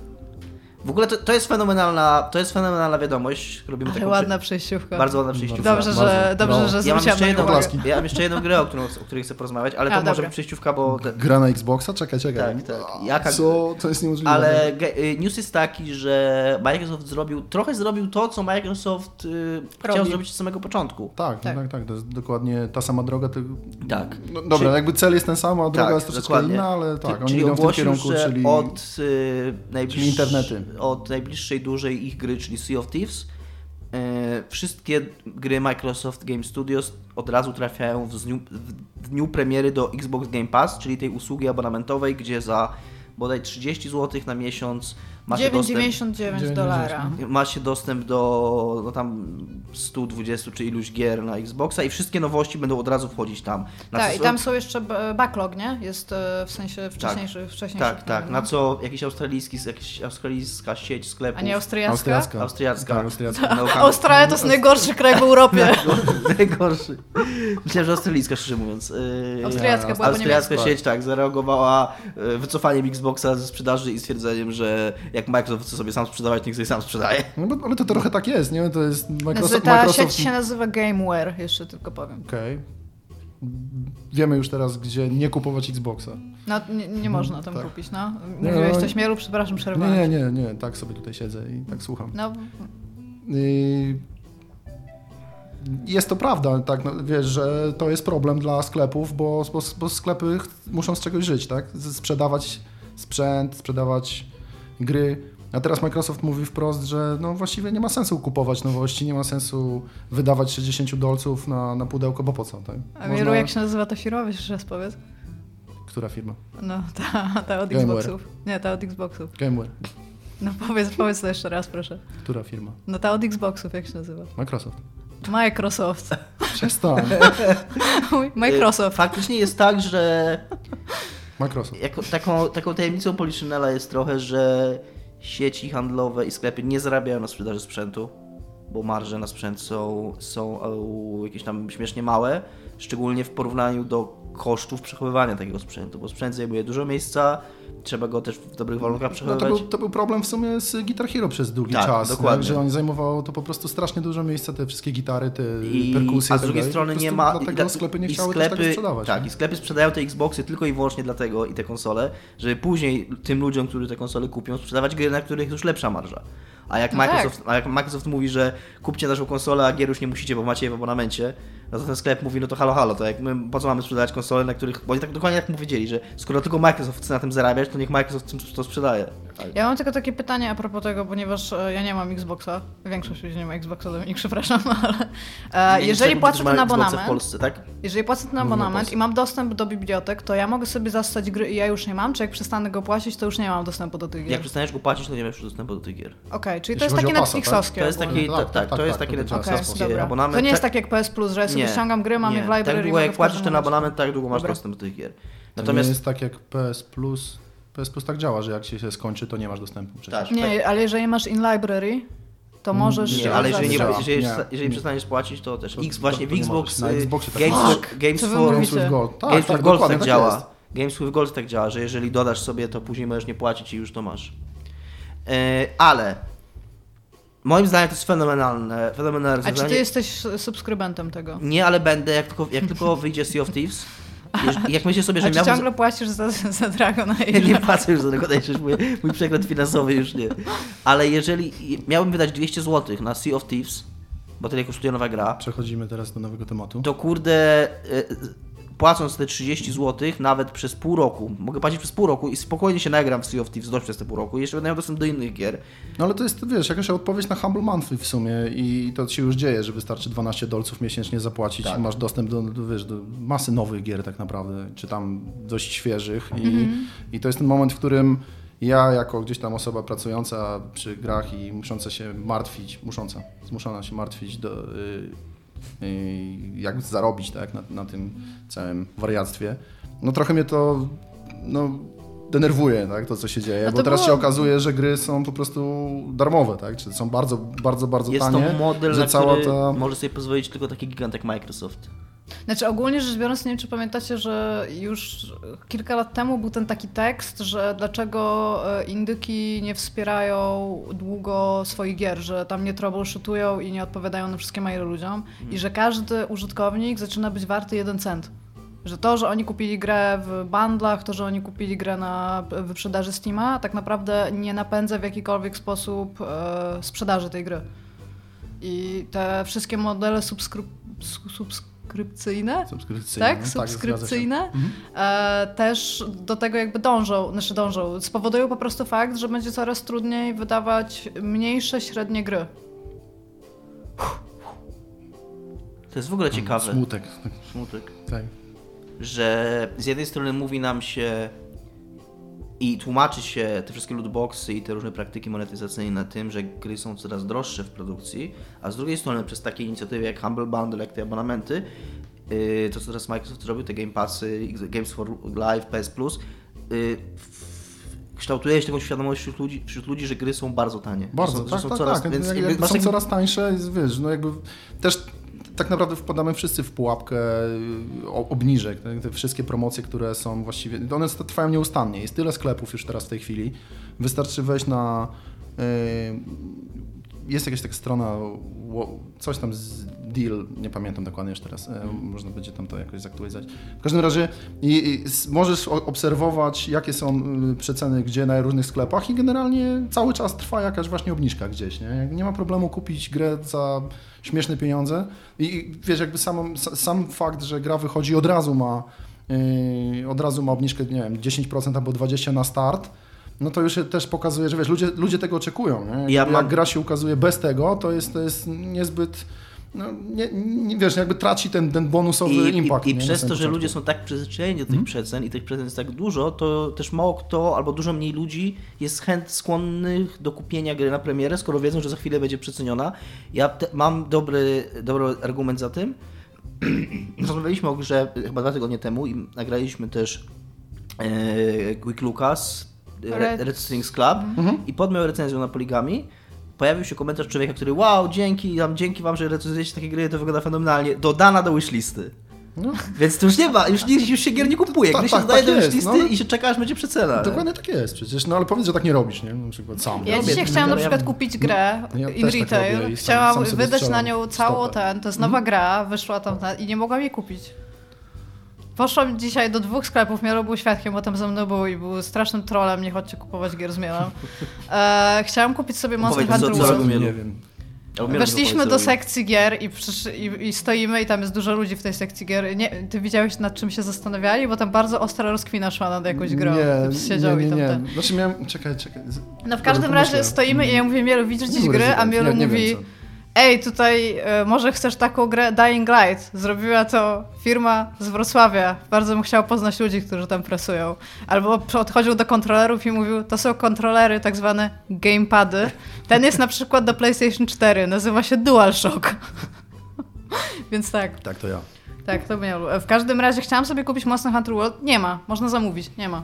W ogóle to, to jest fenomenalna, to jest fenomenalna wiadomość. Robimy Ale taką ładna przejściówka. Bardzo ładna przejściówka. Dobrze, że, Bardzo. dobrze, No. że Ja mam, zwróciłam jeszcze jedną, ja mam jeszcze jedną grę, o, którą, o której chcę porozmawiać, ale A, to może dobra. być przejściówka, bo... Te, Gra na Xboxa? Czekaj, czekaj. tak, tak. Jaka, Co? To jest niemożliwe. ale y, news jest taki, że Microsoft zrobił, trochę zrobił to, co Microsoft y, chciał Robi. zrobić od samego początku. Tak, tak, Tak. tak. To jest dokładnie ta sama droga. Tylko... Tak. No, dobra, Czyli- jakby cel jest ten sam, a droga Tak, jest troszeczkę dokładnie. inna, ale tak, Ty- oni idą w tym kierunku, czyli... od, y, czyli internety. Od najbliższej dużej ich gry, czyli Sea of Thieves, y, wszystkie gry Microsoft Game Studios od razu trafiają w dniu, w dniu premiery do Xbox Game Pass, czyli tej usługi abonamentowej, gdzie za bodaj 30 zł na miesiąc Macie dostęp, 9,99 dolara. macie dostęp do no tam 120 czy iluś gier na Xboxa i wszystkie nowości będą od razu wchodzić tam. Na Tak, co- i tam są jeszcze backlog, nie? Jest e, w sensie wcześniejszy, wcześniejszy Tak, tak. Na co jakiś australijski, jakiś australijska sieć sklepów. A nie austriacka? Austriacka. Austriacka. Tak, austriacka. No, Australia to jest najgorszy kraj w Europie. Najgorszy. Myślałem, że australijska, szczerze mówiąc. Yy, Austriacka była po Austriacka sieć, tak, zareagowała yy, wycofaniem Xboxa ze sprzedaży i stwierdzeniem, że jak Microsoft chce sobie sam sprzedawać, niech sobie sam sprzedaje. No, bo- ale to trochę tak jest, nie? To jest Znaczy, Microsoft... ta Microsoft... sieć się nazywa Gameware, jeszcze tylko powiem. Okej. Wiemy już teraz, gdzie nie kupować Xboxa. No, nie, nie można tam Tak. kupić, no. Nie, Mówiłeś no- coś mielu, przepraszam, przerwałem. nie, nie, nie, tak sobie tutaj siedzę i tak słucham. No, I jest to prawda, tak, no, wiesz, że to jest problem dla sklepów, bo, bo, bo sklepy muszą z czegoś żyć, tak? Sprzedawać sprzęt, sprzedawać gry. A teraz Microsoft mówi wprost, że no właściwie nie ma sensu kupować nowości, nie ma sensu wydawać 60 dolców na, na pudełko, bo po co, tak? a Mielu, jak się nazywa ta firma? Wiesz, jeszcze raz powiedz. Która firma? No, ta, ta od Gameware. Xboxów. Nie, ta od Xboxów. Gameware. No powiedz, powiedz to jeszcze raz, proszę. Która firma? No ta od Xboxów, jak się nazywa? Microsoft. Microsoft. Przestań. Microsoft. Faktycznie jest tak, że Microsoft. jako, taką, taką tajemnicą Poliszynela jest trochę, że sieci handlowe i sklepy nie zarabiają na sprzedaży sprzętu, bo marże na sprzęt są, są e, jakieś tam śmiesznie małe, szczególnie w porównaniu do kosztów przechowywania takiego sprzętu, bo sprzęt zajmuje dużo miejsca, trzeba go też w dobrych warunkach No to, przechowywać. był, to był problem w sumie z Guitar Hero przez długi Tak, czas. dokładnie. Tak, że oni zajmowało to po prostu strasznie dużo miejsca, te wszystkie gitary, te I, perkusje. a i z tak drugiej strony nie ma. Dlatego dla- sklepy nie i chciały też tego sprzedawać. Tak, nie? i sklepy sprzedają te Xboxy tylko i wyłącznie dlatego i te konsole, żeby później tym ludziom, którzy te konsole kupią, sprzedawać gry, na których już lepsza marża. A jak, No Microsoft, a jak Microsoft mówi, że kupcie naszą konsolę, a gier już nie musicie, bo macie je w abonamencie, no to ten sklep mówi, no to halo, halo, to jak my, po co mamy sprzedawać konsole, na których, bo oni tak dokładnie jak mu wiedzieli, że skoro tylko Microsoft chce na tym zarabiać, to niech Microsoft tym- to sprzedaje. Ja mam tylko takie pytanie a propos tego, ponieważ e, ja nie mam Xboxa. Większość ludzi nie ma Xboxa, Dominik, przepraszam, ale e, jeżeli Niemcy płacę ten abonament, w Polsce, tak? jeżeli płacę o abonament i mam dostęp do bibliotek, to ja mogę sobie zastać gry i ja już nie mam, czy jak przestanę go płacić, to już nie mam dostępu do tych gier? Jak przestaniesz go płacić, to nie masz już dostępu do tych gier. Okej, czyli Jeśli to jest takie tak? Netflixowskie. To jest taki. Tak, tak, tak, tak, to tak, jest tak, taki to działa. Okej, Netflixowski dobra. abonament. To nie jest Tak- tak jak PS Plus, że ja sobie Nie, ściągam gry, mam je w nie. library Tak i mogę jak w płacisz każdym ten momencie. abonament, tak długo masz Dobra. dostęp do tych gier. To nie Natomiast jest tak jak PS Plus. PS Plus tak działa, że jak ci się skończy, to nie masz dostępu przecież. Tak. Nie, ale jeżeli masz in library, to możesz... Nie, ale jeżeli, nie, jeżeli, Nie. jeżeli przestaniesz płacić, to też To- X to- właśnie to w nie Xbox. Na y, Xboxie tak Games, with, Games, for? Games with Gold. Tak, Games tak, with Gold tak tak działa. jest. Games with Gold tak działa, że jeżeli dodasz sobie, to później możesz nie płacić i już to masz. E, ale moim zdaniem to jest fenomenalne, fenomenalne A czy ty jesteś subskrybentem tego? Nie, ale będę, jak tylko, jak tylko wyjdzie Sea of Thieves. Jak myślisz sobie, że miałbym... ciągle płacisz za, za Dragon Age? Ja nie płacę już za tego, dajesz mój, mój przegląd finansowy już nie. Ale jeżeli miałbym wydać 200 zł na Sea of Thieves, bo tyle kosztuje nowa gra, Przechodzimy teraz do nowego tematu. to kurde, y, płacąc te 30 zł nawet przez pół roku, mogę płacić przez pół roku i spokojnie się nagram w Sea of Thieves dość przez te pół roku i jeszcze będę miał dostęp do innych gier. No ale to jest, wiesz, jakaś odpowiedź na Humble Monthly w sumie i to się już dzieje, że wystarczy 12 dolców miesięcznie zapłacić Tak. i masz dostęp do, do, wiesz, do masy nowych gier tak naprawdę, czy tam dość świeżych i, i to jest ten moment, w którym ja jako gdzieś tam osoba pracująca przy grach i musząca się martwić, musząca, zmuszona się martwić do, y, jak zarobić tak, na, na tym całym wariactwie, no trochę mnie to no, denerwuje tak, to, co się dzieje, No bo teraz było- się okazuje, że gry są po prostu darmowe, tak? Czy są bardzo, bardzo, bardzo Jest tanie, to model, że na cała który ta... może sobie pozwolić tylko taki gigant jak Microsoft. Znaczy ogólnie rzecz biorąc, nie wiem czy pamiętacie, że już kilka lat temu był ten taki tekst, że dlaczego e, indyki nie wspierają długo swoich gier, że tam nie troubleshootują i nie odpowiadają na wszystkie maile ludziom i że każdy użytkownik zaczyna być warty jeden cent. Że to, że oni kupili grę w bundlach, to, że oni kupili grę na wyprzedaży Steama, tak naprawdę nie napędza w jakikolwiek sposób e, sprzedaży tej gry. I te wszystkie modele subskryp- su- subskrypcyjne, Subskrypcyjne. tak? się. Subskrypcyjne Mhm. e, też do tego jakby dążą, znaczy dążą, spowodują po prostu fakt, że będzie coraz trudniej wydawać mniejsze, średnie gry. To jest w ogóle ciekawe. Smutek. Smutek. Tak. że z jednej strony mówi nam się i tłumaczy się te wszystkie lootboxy i te różne praktyki monetyzacyjne tym, że gry są coraz droższe w produkcji, a z drugiej strony przez takie inicjatywy jak Humble Bundle, jak te abonamenty, yy, to co teraz Microsoft zrobił, te Game Passy, Games for Life, PS Plus, yy, kształtuje się taką świadomość wśród ludzi, wśród ludzi, że gry są bardzo tanie. Bardzo, że tak, są, tak, coraz, tak. Więc Jak, jak są coraz tańsze, wiesz, no jakby też tak naprawdę wpadamy wszyscy w pułapkę y, obniżek. tak? Te wszystkie promocje, które są właściwie, one trwają nieustannie. Jest tyle sklepów już teraz w tej chwili. Wystarczy wejść na y, jest jakaś taka strona, coś tam z deal, nie pamiętam dokładnie już teraz, e, można będzie tam to jakoś zaktualizować. W każdym razie i, i, możesz obserwować, jakie są y, przeceny gdzie na różnych sklepach i generalnie cały czas trwa jakaś właśnie obniżka gdzieś, nie? Nie ma problemu kupić grę za śmieszne pieniądze i, wiesz, jakby sam, sa- sam fakt, że gra wychodzi od razu ma yy, od razu ma obniżkę, nie wiem, 10% albo 20% na start, no to już też pokazuje, że wiesz, ludzie, ludzie tego oczekują. Nie? Ja Jak mam- gra się ukazuje bez tego, to jest, to jest niezbyt, no, nie, nie, wiesz, jakby traci ten, ten bonusowy I, impact. i, i przez to, że ludzie są tak przyzwyczajeni do tych Mhm. przecen i tych przecen jest tak dużo, to też mało kto albo dużo mniej ludzi jest chęt skłonnych do kupienia gry na premierę, skoro wiedzą, że za chwilę będzie przeceniona. Ja te, mam dobry, dobry argument za tym. Rozmawialiśmy o grze chyba dwa tygodnie temu i nagraliśmy też e, Quick Lucas, Red, Red- Strings Club Mhm. i pod moją recenzją na Poligami pojawił się komentarz człowieka, który wow, dzięki, tam, dzięki wam, że recenzujecie takie gry, to wygląda fenomenalnie, dodana do wishlisty. No, Więc to już nie ma, już, już się gier nie kupuje. Tak, Gry się tak, dodaje tak do wishlisty no i się czeka, aż będzie przecena. dokładnie tak jest przecież, no ale powiedz, że tak nie robisz, nie? Na przykład sam. Ja dzisiaj chciałam na przykład kupić grę No, ja in tak retail. robię i sam- Chciałam sam sobie wydać na nią stopę. ten. To jest nowa gra, wyszła tam i nie mogłam jej kupić. Poszłam dzisiaj do dwóch sklepów, Miaro był świadkiem, bo tam ze mną był i był strasznym trolem, nie chodźcie kupować gier z Mielem. E, chciałam kupić sobie Monster Opowiedz, co- Hunter co World. Nie wiem. Weszliśmy do sekcji gier i, i, i stoimy i tam jest dużo ludzi w tej sekcji gier. Nie, ty widziałeś nad czym się zastanawiali? Bo tam bardzo ostra rozkwina szła nad jakąś grą. Nie, siedział nie, i nie, tam nie. ten. Znaczy miałem, czekaj, czekaj. No w każdym razie stoimy i ja mówię, Mielu, widzisz dziś gry? A Resident, Mielu mówi, wiem. Ej, tutaj e, może chcesz taką grę Dying Light. Zrobiła to firma z Wrocławia. Bardzo bym chciał poznać ludzi, którzy tam pracują. Albo podchodził do kontrolerów i mówił, to są kontrolery, tak zwane gamepady. Ten jest na przykład do PlayStation 4, nazywa się DualShock. Więc tak, Tak, to ja. tak, to Mielu. W każdym razie chciałam sobie kupić Monster Hunter World. Nie ma, można zamówić, nie ma.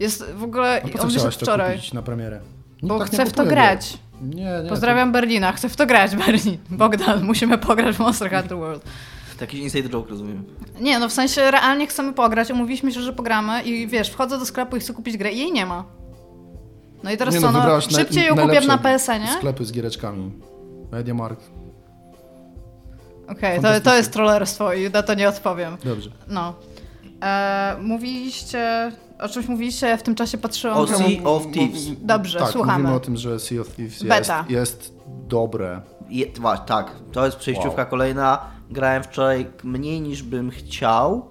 Jest w ogóle, A po co chciałaś to wczoraj. kupić na premierę? Bo tak chcę w to grać. Nie, nie. Pozdrawiam Berlina, chcę w to grać, Berlin. Bogdan, musimy pograć w Monster Hunter World. To jakiś inside joke, rozumiem. Nie, no w sensie realnie chcemy pograć, umówiliśmy się, że pogramy i wiesz, wchodzę do sklepu i chcę kupić grę i jej nie ma. No i teraz Nie co, no, naj- szybciej ją kupię na PSN-ie? Sklepy z giereczkami. Mediamarkt. Okej, to, to Fantastycznie. jest trollerstwo i na to nie odpowiem. Dobrze. No. E, mówiliście, o czymś mówiliście, ja w tym czasie patrzyłam. O Sea of Thieves. Dobrze, tak, słuchamy. mówimy o tym, że Sea of Thieves jest, Beta. jest dobre. Je, tak, to jest przejściówka Wow. kolejna. Grałem wczoraj mniej niż bym chciał,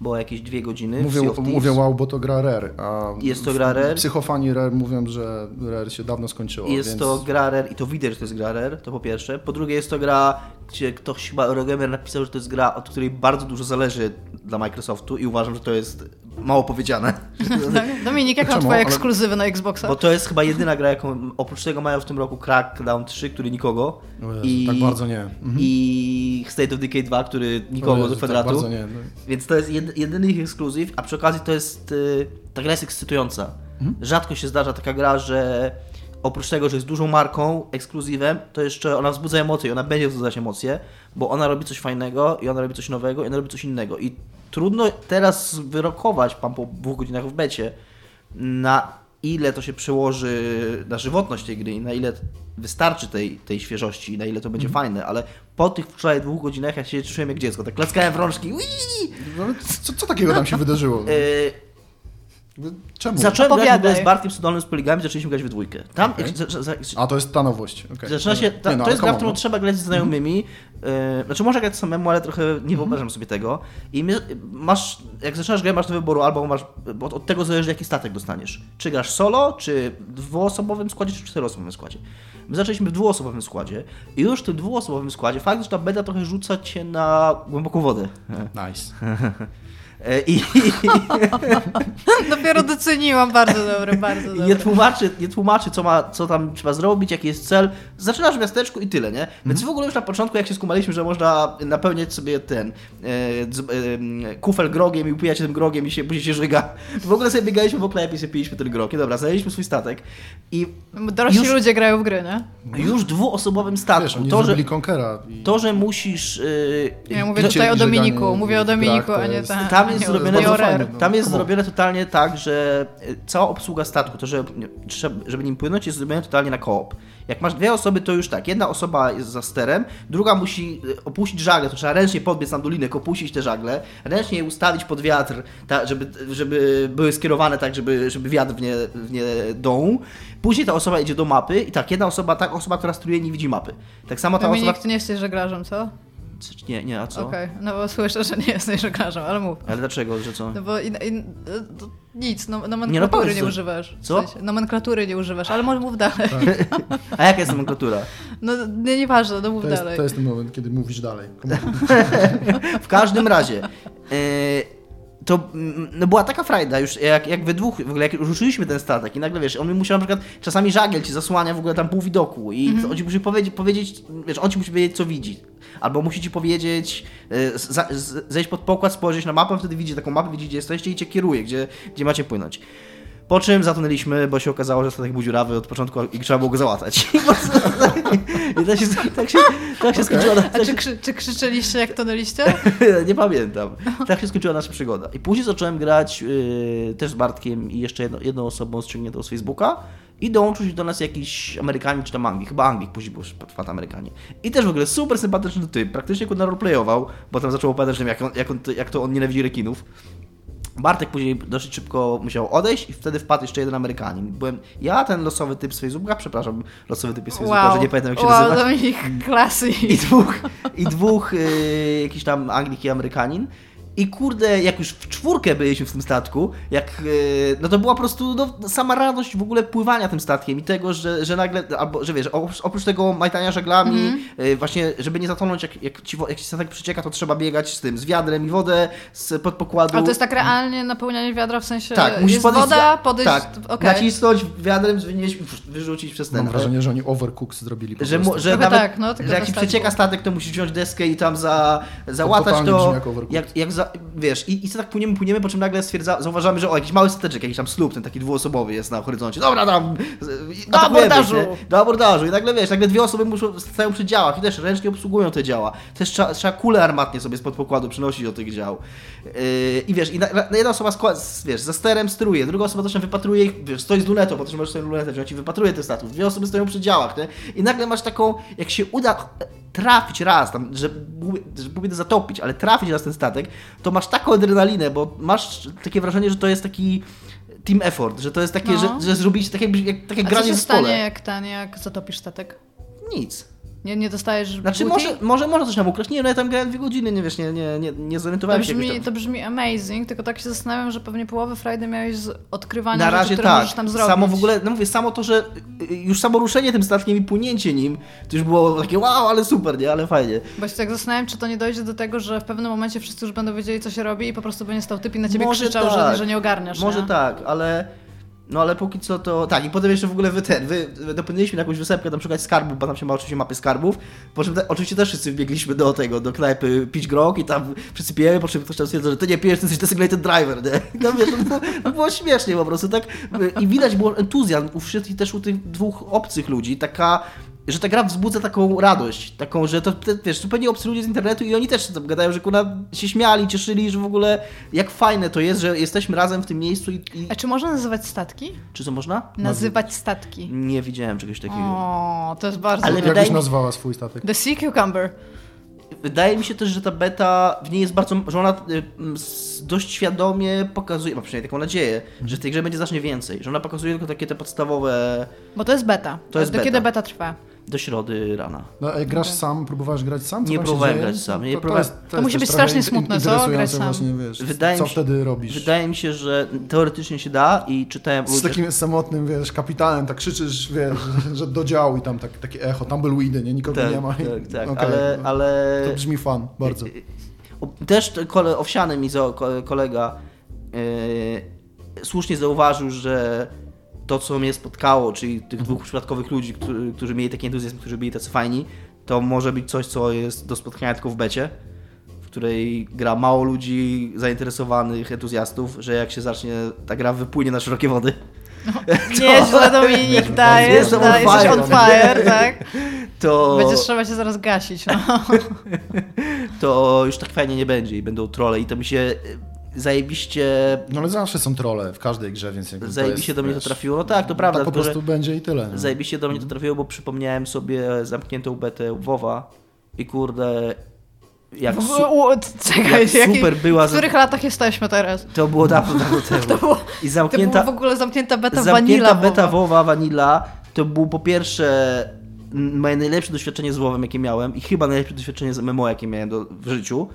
bo jakieś dwie godziny w Mówię, Sea of Thieves. mówię wow, bo to gra Rare. A Jest to gra Rare. Psychofani Rare mówią, że Rare się dawno skończyło. Jest więc... to gra Rare i to widać, że to jest gra Rare, to po pierwsze. Po drugie jest to gra, gdzie ktoś chyba Eurogamer napisał, że to jest gra, od której bardzo dużo zależy dla Microsoftu i uważam, że to jest mało powiedziane. Dominik, jak mam Czemu? twoje ekskluzywy na Xboxa? Bo to jest chyba jedyna gra, jaką oprócz tego mają w tym roku Crackdown 3, który nikogo. Jezu, tak bardzo nie. Mhm. I State of Decay 2, który nikogo Jezu, do tak kwadratu. bardzo nie. No. Więc to jest jed, jedyny ich ekskluzyw, a przy okazji to jest. y, Ta gra jest ekscytująca. Mhm. Rzadko się zdarza taka gra, że oprócz tego, że jest dużą marką, ekskluzywem, to jeszcze ona wzbudza emocje i ona będzie wzbudzać emocje, bo ona robi coś fajnego i ona robi coś nowego i ona robi coś innego. I trudno teraz wyrokować, pan po dwóch godzinach w becie, na ile to się przełoży na żywotność tej gry i na ile wystarczy tej, tej świeżości i na ile to będzie Mhm. fajne, ale po tych wczoraj dwóch godzinach ja się czułem jak dziecko, tak klaskałem w rączki! No, co, co takiego tam się wydarzyło? Yy, Czemu? Zacząłem grać w Opowiadaj. ogóle z Bartkiem Sudolnym z Poligami, zaczęliśmy grać we dwójkę. Tam za, za, A to jest ta nowość. Okay. zaczyna się, ta, Nie, no, to jest gra, w którą on, trzeba grać z znajomymi. Yy, znaczy może grać samemu, ale trochę nie wyobrażam sobie tego. I my, masz, jak zaczynasz grę, masz do wyboru albo masz, bo od tego zależy jaki statek dostaniesz. Czy grasz solo, czy w dwuosobowym składzie, czy w czteroosobowym składzie. My zaczęliśmy w dwuosobowym składzie i już w tym dwuosobowym składzie fakt, że ta beta trochę rzuca cię na głęboką wodę. Nice. E, I, Dopiero doceniłam, bardzo dobre, bardzo dobre. nie tłumaczy, nie tłumaczy co, ma, co tam trzeba zrobić, jaki jest cel. Zaczynasz w miasteczku i tyle, nie? Więc w ogóle już na początku, jak się skumaliśmy, że można napełniać sobie ten e, z, e, kufel grogiem i upijać tym grogiem i się, później się żyga. W ogóle sobie biegaliśmy w oklepie i sobie piliśmy ten grog. I dobra, znaleźliśmy swój statek i Dorośli już- ludzie grają w gry, nie? już dwuosobowym statku. Wiesz, to, że, i to, że musisz... e, Ja mówię tutaj o Dominiku, mówię o Dominiku, a nie Tam jest zrobione to fajne, no. Tam jest zrobione totalnie tak, że y, cała obsługa statku, to że, trzeba- żeby nim płynąć, jest zrobione totalnie na koop. Jak masz dwie osoby, to już tak, jedna osoba jest za sterem, druga musi y, opuścić żagle, to trzeba ręcznie podbiec na dolinek, opuścić te żagle, ręcznie je ustawić pod wiatr, ta, żeby, żeby były skierowane tak, żeby, żeby wiatr w nie, w nie dął. Później ta osoba idzie do mapy i tak, jedna osoba, ta osoba, która steruje, nie widzi mapy. Tak samo ta Dominik, osoba... ty nie jesteś żeglarzem, co? Nie, nie, a co? Okej, no bo słyszę, że nie jesteś żeglarzem, ale mów. Ale dlaczego, że co? No bo in, in, to nic, no, Nie, no nomenklatury nie, co- używasz. W co? sensie, nomenklatury nie używasz, ale może mów dalej. A jaka jest nomenklatura? No nie, nieważne, no mów to jest, dalej. to jest ten moment, kiedy mówisz dalej. W każdym razie. e, to mm, no była taka frajda już, jak, jak we dwóch, w ogóle jak ruszyliśmy ten statek i nagle wiesz, on mi musiał na przykład, czasami żagiel ci zasłania w ogóle tam pół widoku i on ci musi powiedzieć, powiedzieć, wiesz, on ci musi powiedzieć co widzi. Albo musi ci powiedzieć, e, zejść pod pokład, spojrzeć na mapę, wtedy widzi taką mapę, widzi gdzie jesteście i cię kieruje, gdzie, gdzie macie płynąć. Po czym zatonęliśmy, bo się okazało, że statek był dziurawy od początku i trzeba było go załatać. I tak się, tak się, tak się skończyła. A tak czy, się- krzy, czy krzyczeliście jak tonęliście? nie pamiętam. Tak się skończyła nasza przygoda. I później zacząłem grać yy, też z Bartkiem i jeszcze jedno, jedną osobą ściągniętą z Facebooka i dołączył się do nas jakiś Amerykanin czy tam Anglik, chyba Anglik, później był już fat Amerykanie. I też w ogóle super sympatyczny typ, praktycznie go roleplayował, bo tam zaczął opowiadać, że jak, on, jak, on, jak to on nienawidzi rekinów. Bartek później dosyć szybko musiał odejść i wtedy wpadł jeszcze jeden Amerykanin. Byłem ja, ten losowy typ z Facebooka, przepraszam, losowy typ z Facebooka, Wow, że nie pamiętam jak się wow, nazywa. Dominik, klasy. I dwóch, i dwóch yy, jakiś tam Anglik i Amerykanin. I kurde, jak już w czwórkę byliśmy w tym statku, jak, yy, no to była po prostu no, sama radość w ogóle pływania tym statkiem i tego, że, że nagle, albo, że wiesz, oprócz, oprócz tego majtania żaglami, Mhm. yy, właśnie, żeby nie zatonąć, jak, jak, ci, jak ci statek przecieka, to trzeba biegać z tym, z wiadrem i wodę z pod pokładu. Ale to jest tak realnie napełnianie wiadra, w sensie Tak, musisz jest podejść woda, z- podejść... Tak, okej. nacisnąć wiadrem, wynieść, wyrzucić przez ten. Mam wrażenie, że oni overcook zrobili po Że, prostu. że nawet, tak, no, że jak ci statku. przecieka statek, to musisz wziąć deskę i tam za, załatać to. brzmi jak. Jak, jak za, wiesz, i, i co tak płyniemy, płyniemy, po czym nagle stwierdza, zauważamy, że o, jakiś mały stateczek, jakiś tam slub, ten taki dwuosobowy jest na horyzoncie. Dobra, tam. Do abordażu. nie? Do abordażu. I nagle wiesz, nagle dwie osoby muszą stają przy działach i też ręcznie obsługują te działa. Też trzeba, trzeba kule armatnie sobie spod pokładu przynosić do tych dział. Yy, I wiesz, i na, na, jedna osoba z- wiesz, za sterem steruje, druga osoba też wypatruje ich, wiesz, stoi z lunetą, bo też możesz sobie lunetę wziąć i wypatruje te statów. Dwie osoby stoją przy działach, nie? I nagle masz taką, jak się uda trafić raz, tam, że że próbuję zatopić, ale trafić raz ten statek, to masz taką adrenalinę, bo masz takie wrażenie, że to jest taki team effort, że to jest takie, No. że, że zrobić tak jak, takie A co granie się w stanie, jak ten, jak zatopisz statek? Nic. Nie, nie dostajesz Znaczy booty? może, może można coś tam ukraść. Nie, no ja tam grałem dwie godziny, nie wiesz, nie, nie, nie, nie To zorientowałem się brzmi, tam. to brzmi amazing, tylko tak się zastanawiam, że pewnie połowę frajdy miałeś z odkrywania Na rzeczy, razie które tak. możesz tam zrobić. Samo w ogóle, no mówię, samo to, że y, już samo ruszenie tym statkiem i płynięcie nim, to już było takie wow, ale super, nie, ale fajnie. Bo się tak zastanawiam, czy to nie dojdzie do tego, że w pewnym momencie wszyscy już będą wiedzieli, co się robi i po prostu będzie stał typ i na ciebie Może krzyczał, że, tak. że nie ogarniasz. Może nie? tak, ale. No ale póki co to. Tak, i potem jeszcze w ogóle wy ten. Wy dopłynęliśmy na jakąś wysepkę tam szukać skarbów, bo tam się ma oczywiście mapy skarbów. Po czym te, oczywiście też wszyscy wbiegliśmy do tego, do knajpy pić grog i tam wszyscy pijemy, po czym ktoś tam stwierdza, że ty nie pijesz, ty jesteś designated driver, nie? No wiesz, było, no, było śmiesznie po prostu, tak. I widać było entuzjazm u wszystkich też u tych dwóch obcych ludzi, taka że ta gra wzbudza taką radość, taką, że to, wiesz, zupełnie obcy ludzie z internetu i oni też tam gadają, że kuna się śmiali, cieszyli, że w ogóle jak fajne to jest, że jesteśmy razem w tym miejscu i, i A czy można nazywać statki? czy to można? Nazywać statki. Nie widziałem czegoś takiego. O, to jest bardzo... Ale wydaje byś mi- nazwała swój statek? The Sea Cucumber. Wydaje mi się też, że ta beta w niej jest bardzo, że ona y, dość świadomie pokazuje, mam przynajmniej taką nadzieję, że w tej grze będzie znacznie więcej, że ona pokazuje tylko takie te podstawowe, Bo to jest beta. To jest Do beta. kiedy beta trwa? Do środy rana. No, a grasz sam, próbowałeś grać sam? Co Nie tam próbowałem grać sam, nie to, to, próbowałem- jest, To jest musi też być strasznie smutne, co? Grać sam. właśnie, wiesz, Wydaje co mi się- wtedy robisz? Wydaje mi się, że teoretycznie się da i czytałem... Z takim samotnym, wiesz, kapitanem, tak krzyczysz, wiesz, że, do działu i tam tak, takie echo, tumbleweedy, nie? Nikogo tak, nie ma. i- tak, tak, okej, ale, no. ale... To brzmi fan, bardzo. O- Też t- kole, owsiany mi kolega yy, słusznie zauważył, że to, co mnie spotkało, czyli tych dwóch przypadkowych ludzi, którzy, którzy mieli taki entuzjazm, którzy byli tacy fajni, to może być coś, co jest do spotkania tylko w becie, w której gra mało ludzi zainteresowanych, entuzjastów, że jak się zacznie, ta gra wypłynie na szerokie wody. Nieźle Dominik, dajesz, Jestem on dajesz, jesteś on fire. fire, tak? To, Będziesz trzeba się zaraz gasić, no. to już tak fajnie nie będzie i będą trolle i to mi się zajebiście No ale zawsze są trolle w każdej grze, więc jakby to Zajebiście jest, do mnie to wiesz, trafiło. No tak, to prawda. Tak po tylko, prostu będzie i tyle. no. Zajebiście do mnie to trafiło, bo przypomniałem sobie zamkniętą betę WoWa i kurde, jak, su- czekaj, jak jaki, super była. w których latach jesteśmy teraz? To było dawno, dawno temu. To było, I to była zamknięta, w ogóle zamknięta beta zamknięta vanilla. beta WoWa. WoWa Vanilla to było po pierwsze moje najlepsze doświadczenie z WoWem, jakie miałem i chyba najlepsze doświadczenie z MMO, jakie miałem do, w życiu.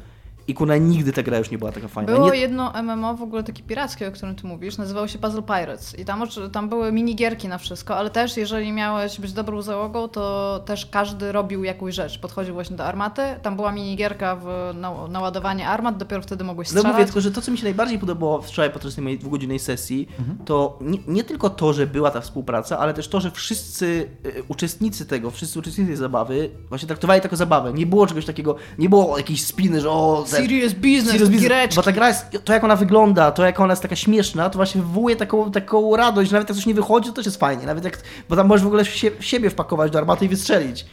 I kurna, nigdy ta gra już nie była taka fajna. Było nie, jedno MMO w ogóle takie pirackie, o którym ty mówisz, nazywało się Puzzle Pirates i tam, tam były minigierki na wszystko, ale też jeżeli miałeś być dobrą załogą, to też każdy robił jakąś rzecz. Podchodził właśnie do armaty, tam była minigierka w na, naładowanie armat, dopiero wtedy mogłeś No strzelać. mówię tylko, że to, co mi się najbardziej podobało wczoraj podczas tej mojej dwugodzinnej sesji, to nie, nie tylko to, że była ta współpraca, ale też to, że wszyscy e, uczestnicy tego, wszyscy uczestnicy tej zabawy właśnie traktowali to jako zabawę. Nie było czegoś takiego, nie było jakiejś spiny, że o... Serious business, serious business. giereczki. Bo ta gra jest, to jak ona wygląda, to jak ona jest taka śmieszna, to właśnie wywołuje taką, taką radość, nawet jak coś nie wychodzi, to też jest fajnie. Nawet jak, bo tam możesz w ogóle się, siebie wpakować do armaty i wystrzelić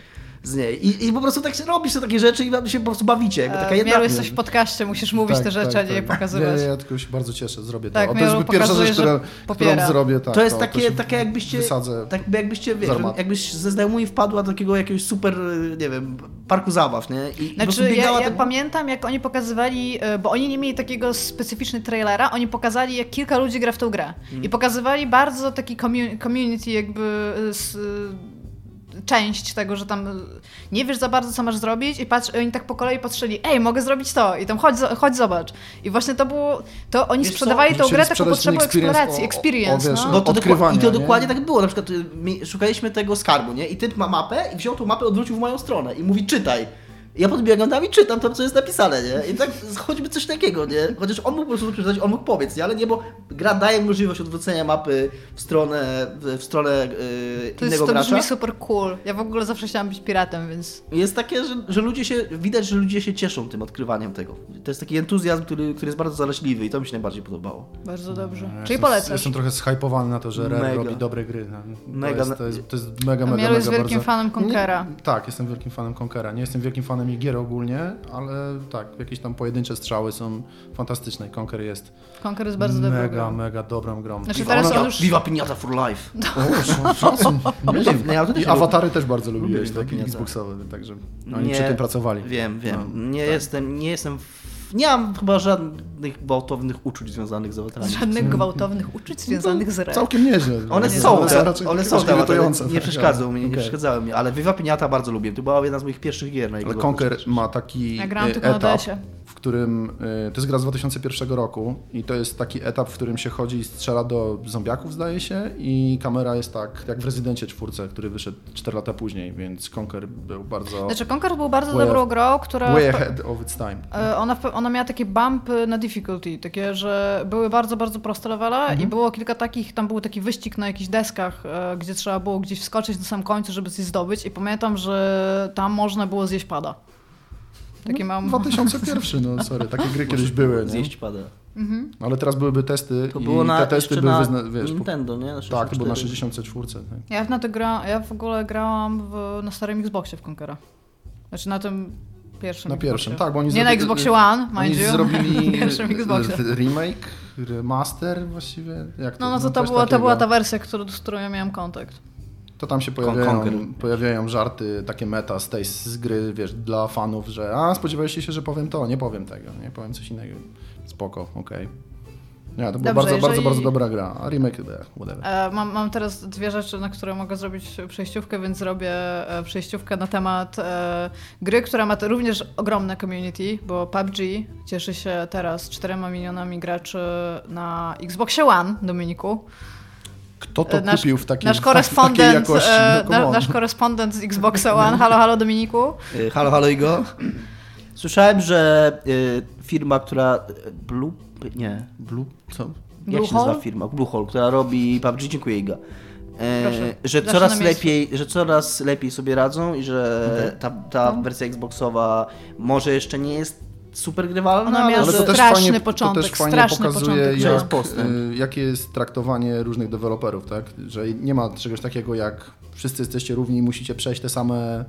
z niej. I, i po prostu tak się robisz te takie rzeczy i wam się po prostu bawicie. Jakby taka E, jedna... Miałeś coś w podcaście, musisz mówić te rzeczy, a nie je pokazywać. Nie, ja tylko się bardzo cieszę, zrobię to. Tak, O, to jest pierwsza rzecz, którą popiera. zrobię. Tak, To jest to takie, się takie jakbyście, tak jakbyście, wiesz, z jakbyś ze znajomymi wpadła do takiego jakiegoś super, nie wiem, parku zabaw, nie? I Znaczy, ja, ja tak- pamiętam, jak oni pokazywali, e, bo oni nie mieli takiego specyficzny trailera, oni pokazali, jak kilka ludzi gra w tą grę. Mm. I pokazywali bardzo taki commu- community, jakby s, e, część tego, że tam nie wiesz za bardzo, co masz zrobić i patrz, oni tak po kolei patrzyli, ej, mogę zrobić to i tam chodź, chodź zobacz. I właśnie to było, to oni Wiesz sprzedawali tą Chcieli grę taką experience eksploracji, o- o- experience, o, wiesz, no. No to, I to nie? dokładnie tak było. Na przykład y, szukaliśmy tego skarbu, nie? I typ ma mapę i wziął tą mapę, odwrócił w moją stronę i mówi czytaj. Ja podbiegam tam i czytam tam, co jest napisane, nie? I tak choćby coś takiego, nie? Chociaż on mógł po prostu przeczytać, on mógł powiedzieć, nie? Ale nie, bo gra daje możliwość odwrócenia mapy w stronę, w stronę yy, To, jest, innego to gracza. brzmi super cool. Ja w ogóle zawsze chciałam być piratem, więc Jest takie, że, że ludzie się, widać, że ludzie się cieszą tym odkrywaniem tego. To jest taki entuzjazm, który, który jest bardzo zaleśliwy i to mi się najbardziej podobało. bardzo dobrze. Ja Czyli jestem, polecasz. Jestem trochę zhypowany na to, że Rare Mega. robi dobre gry. No, To, Mega. jest, to, jest, to jest mega, mega, mega jest wielkim bardzo... fanem Conquera. Nie, tak, jestem wielkim fanem Conquera. Nie jestem wielkim fanem ich gier ogólnie, ale tak, jakieś tam pojedyncze strzały są fantastyczne. i Conquer jest Conquer jest bardzo dobry. mega, mega dobrą grą. Znaczy teraz ona- on już- Viva Pinata for life. O. Nie wiem. I awatary też bardzo lubiłeś, Lubię takie Pinata. Xboxowe, także oni Nie, przy tym pracowali. Wiem, wiem. No, nie, jestem, nie jestem. Nie mam chyba żadnych gwałtownych uczuć związanych z awatarami. Żadnych gwałtownych uczuć związanych z re. Całkiem nieźle. One Nie, są, one te, raczej one są te irytujące, Nie tak, przeszkadzą mi, nie okej. przeszkadzały mi, ale Viva Pinata bardzo lubię. To była jedna z moich pierwszych gier na Ale. Conker ma taki Ja grałam na etap, w którym, e, to jest gra z 2001 roku i to jest taki etap, w którym się chodzi i strzela do zombiaków zdaje się i kamera jest tak, jak w Rezydencie czwórce, który wyszedł 4 lata później, więc Conker był bardzo Znaczy Conquer był bardzo dobrą grą, która... way ahead of its time. e, Ona, w- ona miała takie bumpy na difficulty, takie, że były bardzo, bardzo proste levele Mhm. i było kilka takich, tam był taki wyścig na jakichś deskach, e, gdzie trzeba było gdzieś wskoczyć na samym końcu, żeby coś zdobyć i pamiętam, że tam można było zjeść pada. Takie mam... 2001, no sorry, takie gry kiedyś były, nie? Zjeść pada. Mhm. ale teraz byłyby testy To i było na, te testy były, na wiesz, Nintendo, nie? Na tak, to było na 64. 64. Tak. Ja na to gra, ja w ogóle grałam w, na starym Xboxie w Conquera. Znaczy na tym pierwszym Na pierwszym, Xboxie. tak, bo oni Nie na zrobili- Xboxie One, mind Oni you. zrobili na pierwszym Xboxie. remake, remaster właściwie. Jak to? No, no to, to, coś była, to była ta wersja, którą, z którą ja miałem kontakt. To tam się pojawiają, pojawiają żarty, takie meta z tej z gry, wiesz, dla fanów, że a spodziewaliście się, że powiem to, nie powiem tego, nie powiem coś innego. Spoko, okej. Nie, to była Dobrze, bardzo, bardzo, jeżeli- bardzo dobra gra. A remake, whatever. E, mam, mam teraz dwie rzeczy, na które mogę zrobić przejściówkę, więc zrobię e, przejściówkę na temat e, gry, która ma również ogromne community, bo PUBG cieszy się teraz 4 milionami graczy na Xboxie One, Dominiku. Kto to E, nasz, kupił w takiej, nasz w takiej korespondent, jakości? No, na, nasz korespondent z Xboxa One. Halo, halo Dominiku. Halo, halo Igo. Słyszałem, że y, firma, która... Blue... Nie. Blue, co? Jak Bluehole? się nazywa firma? Bluehole, która robi PUBG, dziękuję Iga. E, Proszę. że Zawsze coraz na miejscu. lepiej, że coraz lepiej sobie radzą i że Okej. ta, ta No. wersja Xboxowa może jeszcze nie jest super grywalna, Ona ale miała Ale to też straszny fajnie, początek, to też fajnie straszny pokazuje, początek, że jak, jest postęp. y, jakie jest traktowanie różnych deweloperów, tak? Że nie ma czegoś takiego jak wszyscy jesteście równi i musicie przejść te same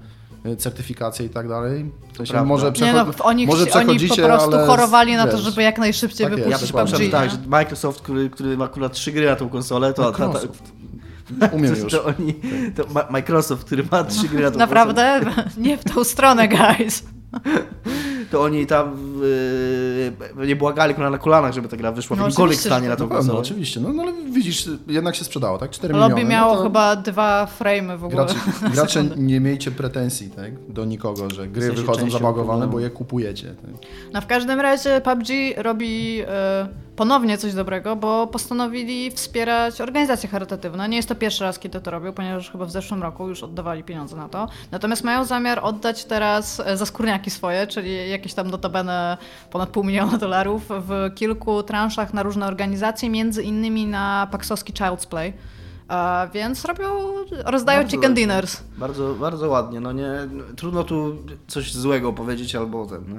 certyfikacje i tak dalej. Sensie prawda. może, Nie przechod... no, oni, może oni po przechodzicie, prostu ale chorowali na to, żeby jak najszybciej tak. Ja wypuścić PUBG. że tak, nie? że Microsoft, który, który ma akurat trzy gry na tą konsolę, to, to, to, Microsoft. Umiem to, już. to oni, to Microsoft, który ma trzy gry na tą konsolę, Naprawdę? Nie w tą stronę, guys. to oni tam yy, nie błagali na kolanach, żeby ta gra wyszła w No jakimkolwiek oczywiście, stanie na tak. Na pewno, konsolę. oczywiście. No, no ale widzisz, jednak się sprzedało, tak? 4 Lobby miliony. miało no to chyba dwa frame'y w ogóle. Gracze, gracze nie miejcie pretensji tak, do nikogo, że gry W sensie wychodzą zabagowane, bo je kupujecie. Tak. No w każdym razie PUBG robi e, ponownie coś dobrego, bo postanowili wspierać organizacje charytatywne. Nie jest to pierwszy raz, kiedy to robią, ponieważ chyba w zeszłym roku już oddawali pieniądze na to. Natomiast mają zamiar oddać teraz e, za skórniaki swoje, czyli jakieś tam notabene ponad pół miliona dolarów w kilku transzach na różne organizacje, między innymi na paksowski Child's Play. A więc robią, rozdają Bardzo chicken ładnie. dinners. Bardzo, bardzo ładnie, no nie, trudno tu coś złego powiedzieć albo ten, no.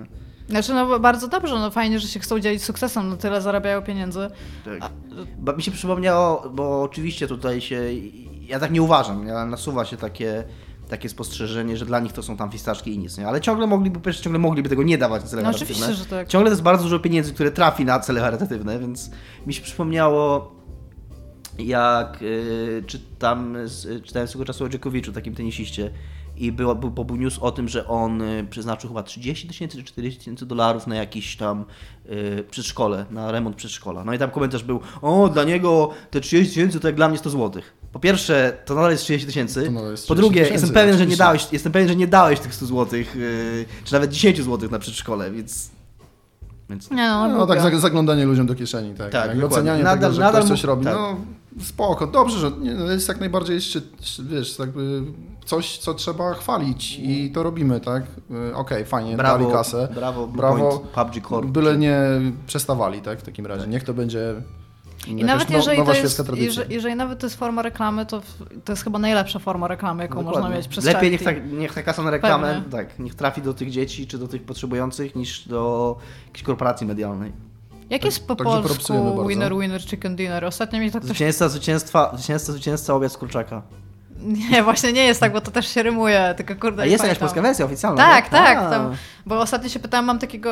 Znaczy, no bardzo dobrze, no fajnie, że się chcą dzielić sukcesem, no tyle zarabiają pieniędzy. Tak. Bo mi się przypomniało, bo oczywiście tutaj się, ja tak nie uważam, ja nasuwa się takie, takie spostrzeżenie, że dla nich to są tam fistaszki i nic, nie? Ale ciągle mogliby, przecież ciągle mogliby tego nie dawać na cele No charytatywne. oczywiście, że tak. Ciągle to jest bardzo dużo pieniędzy, które trafi na cele charytatywne, więc mi się przypomniało, jak y, czytam, czytałem swego czasu o Dżekowiczu, takim tenisiście, i był, bo był news o tym, że on y, przeznaczył chyba 30 tysięcy czy 40 tysięcy dolarów na jakiś tam y, przedszkole, na remont przedszkola. No i tam komentarz był, o dla niego te 30 tysięcy to jak dla mnie 100 złotych. Po pierwsze, to nadal jest 30 tysięcy. Po 30 drugie, jestem pewien, że nie dałeś, jestem pewien, że nie dałeś tych 100 złotych, y, czy nawet 10 złotych na przedszkole, więc... więc Nie no, No, no tak zaglądanie ludziom do kieszeni, tak. Tak, tak ocenianie Nadal- tego, że nadal ktoś coś robi, tak. no spoko, dobrze, że nie, no, jest jak najbardziej jeszcze, wiesz, jakby coś, co trzeba chwalić i to robimy, tak. Y, Okej, fajnie, brawo, dali kasę, brawo, Blue brawo, Point, PUBG Corp. byle nie przestawali, tak, w takim razie. Niech to będzie I nawet no, jeżeli to jest, jeżeli, jeżeli nawet to jest forma reklamy, to, to jest chyba najlepsza forma reklamy, jaką można Dokładnie. mieć przez Lepiej niech ta, niech ta kasa na reklamę Pewnie. tak, niech trafi do tych dzieci czy do tych potrzebujących niż do jakiejś korporacji medialnej. Jak jest po propsujemy polsku winner, winner, chicken dinner? Ostatnio mi to ktoś... Zwycięzca, zwycięstwa, zwycięzca, zwycięzca obiad z kurczaka. Nie, właśnie nie jest tak, bo to też się rymuje, tylko kurde... A jest jakaś polska wersja oficjalna? Tak, nie? tak. A. Tam, bo ostatnio się pytałam, mam takiego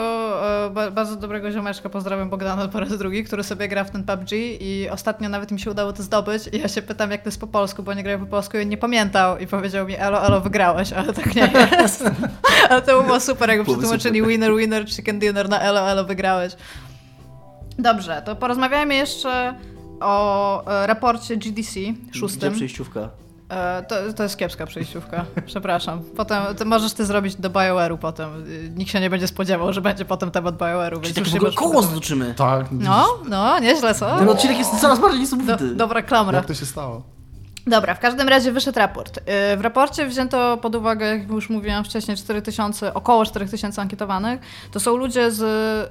e, ba- bardzo dobrego ziomeczka, pozdrawiam Bogdana po raz drugi, który sobie gra w ten PUBG i ostatnio nawet mi się udało to zdobyć i ja się pytam, jak to jest po polsku, bo nie grał po polsku i nie pamiętał i powiedział mi, elo, elo, wygrałeś, ale tak nie jest. ale to było super, jakby przetłumaczyli winner, winner, chicken dinner na elo, elo, wygrałeś. Dobrze, to porozmawiajmy jeszcze o e, raporcie GDC Gdzie szóstym. przejściówka? E, To, to jest kiepska przejściówka. Przepraszam. Potem to możesz ty zrobić do BioWare'u potem. Y, Nikt się nie będzie spodziewał, że będzie potem temat BioWare'u, Czyli tak już w ogóle koło zdoczymy. Tak, No, no, nieźle, co? Ten odcinek jest coraz bardziej Do, niesamowity. dobra klamra. jak to się stało? Dobra, w każdym razie wyszedł raport. Yy, W raporcie wzięto pod uwagę, jak już mówiłam wcześniej, 4000, około 4000 ankietowanych. To są ludzie z,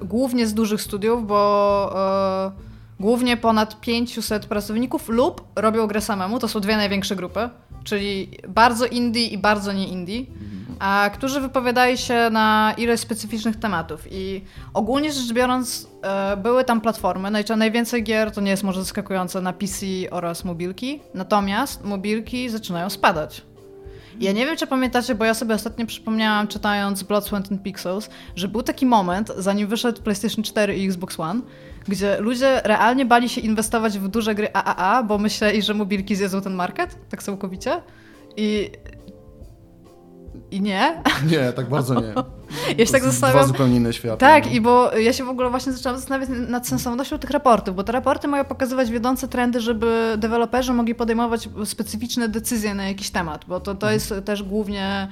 głównie z dużych studiów, bo yy, głównie ponad 500 pracowników lub robią grę samemu. To są dwie największe grupy, czyli bardzo indie i bardzo nie indie. A którzy wypowiadali się na ileś specyficznych tematów. I ogólnie rzecz biorąc, e, były tam platformy. Najczęściej najwięcej gier to nie jest może zaskakujące na PC oraz mobilki. Natomiast mobilki zaczynają spadać. Ja nie wiem, czy pamiętacie, bo ja sobie ostatnio przypomniałam, czytając Blood, Sweat and Pixels, że był taki moment, zanim wyszedł PlayStation 4 i Xbox One, gdzie ludzie realnie bali się inwestować w duże gry AAA, bo myśleli, że mobilki zjedzą ten market, tak całkowicie. I... I nie. Nie, tak bardzo nie. Ja się tak Dwa zastanawiam. zupełnie inne światy. Tak, no. i bo ja się w ogóle właśnie zaczęłam zastanawiać nad sensownością tych raportów, bo te raporty mają pokazywać wiodące trendy, żeby deweloperzy mogli podejmować specyficzne decyzje na jakiś temat, bo to, to jest też głównie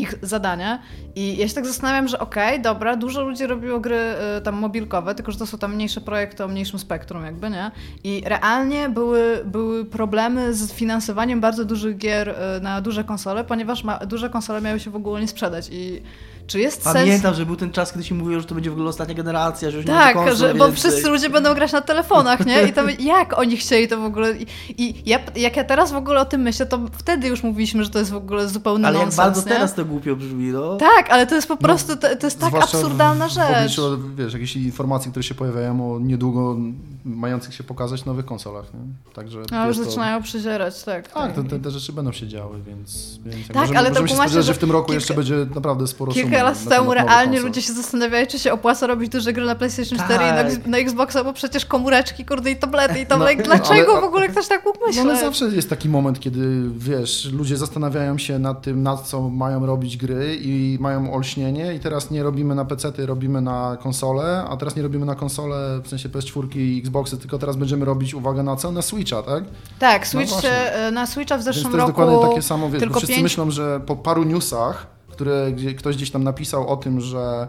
ich zadanie. I ja się tak zastanawiam, że okej, dobra, dużo ludzi robiło gry y, tam mobilkowe, tylko że to są tam mniejsze projekty o mniejszym spektrum jakby, nie? I realnie były, były problemy z finansowaniem bardzo dużych gier y, na duże konsole, ponieważ ma, duże konsole miały się w ogóle nie sprzedać i czy jest sens... Pamiętam, że był ten czas, kiedy się mówiło, że to będzie w ogóle ostatnia generacja, że już nie Tak, będzie konsol że, bo wszyscy ludzie będą grać na telefonach, nie? I to jak oni chcieli to w ogóle. I, i ja, jak ja teraz w ogóle o tym myślę, to wtedy już mówiliśmy, że to jest w ogóle zupełny Ale jak nonsens, bardzo nie? teraz to głupio brzmi, no. Tak, ale to jest po prostu, to, to jest tak absurdalna w, rzecz. W obliczu, wiesz, jakichś informacji, które się pojawiają o niedługo mających się pokazać nowych konsolach, nie? Także No już to- zaczynają przyzierać, tak. Tak, te, te, te rzeczy będą się działy, więc, więc jak Tak, możemy, ale to możemy się kumacie, spodziewać, że że w tym roku kilka- jeszcze będzie naprawdę sporo Kilka szumu lat na temu realnie ludzie się zastanawiali, czy się opłaca robić duże gry na PlayStation 4 i Tak. na, na Xboxa, bo przecież komóreczki, kurde, i tablety, i tam, No, like, dlaczego ale- w ogóle ktoś tak mógł No ale zawsze jest taki moment, kiedy wiesz, ludzie zastanawiają się nad tym, nad co mają robić gry i mają olśnienie i teraz nie robimy na PC-ty, robimy na konsole, a teraz nie robimy na konsole, w sensie PS4 i Xboxy, tylko teraz będziemy robić, uwaga na co? Na Switcha, tak? Tak, Switch, właśnie. e, na Switcha w Więc zeszłym to jest roku dokładnie takie samo, wiesz, tylko wszyscy pięć myślą, że po paru newsach, które gdzie ktoś gdzieś tam napisał o tym, że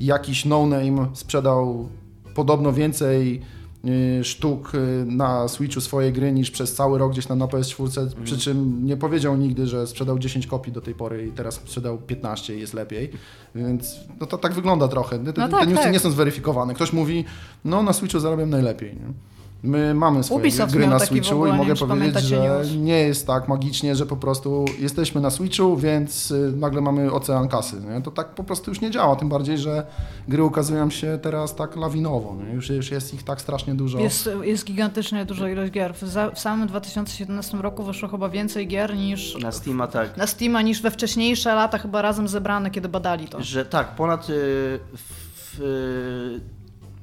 jakiś no-name sprzedał podobno więcej y, sztuk y, na Switchu swojej gry niż przez cały rok gdzieś tam na PS4, Mhm. przy czym nie powiedział nigdy, że sprzedał 10 kopii do tej pory i teraz sprzedał 15 i jest lepiej, więc no to tak wygląda trochę. Te, te, No tak, te newsy tak. nie są zweryfikowane. Ktoś mówi, no na Switchu zarabiam najlepiej. Nie? My mamy swoje Ubisoft gry na Switchu ogóle, i mogę powiedzieć, że news. nie jest tak magicznie, że po prostu jesteśmy na Switchu, więc y, nagle mamy ocean kasy. Nie? To tak po prostu już nie działa, tym bardziej, że gry ukazują się teraz tak lawinowo. Nie? Już, już jest ich tak strasznie dużo. Jest, jest gigantycznie duża ilość gier. W, za, w samym 2017 roku wyszło chyba więcej gier niż Na Steama tak. na Steama niż we wcześniejsze lata chyba razem zebrane, kiedy badali to. Że tak, ponad y, w, y,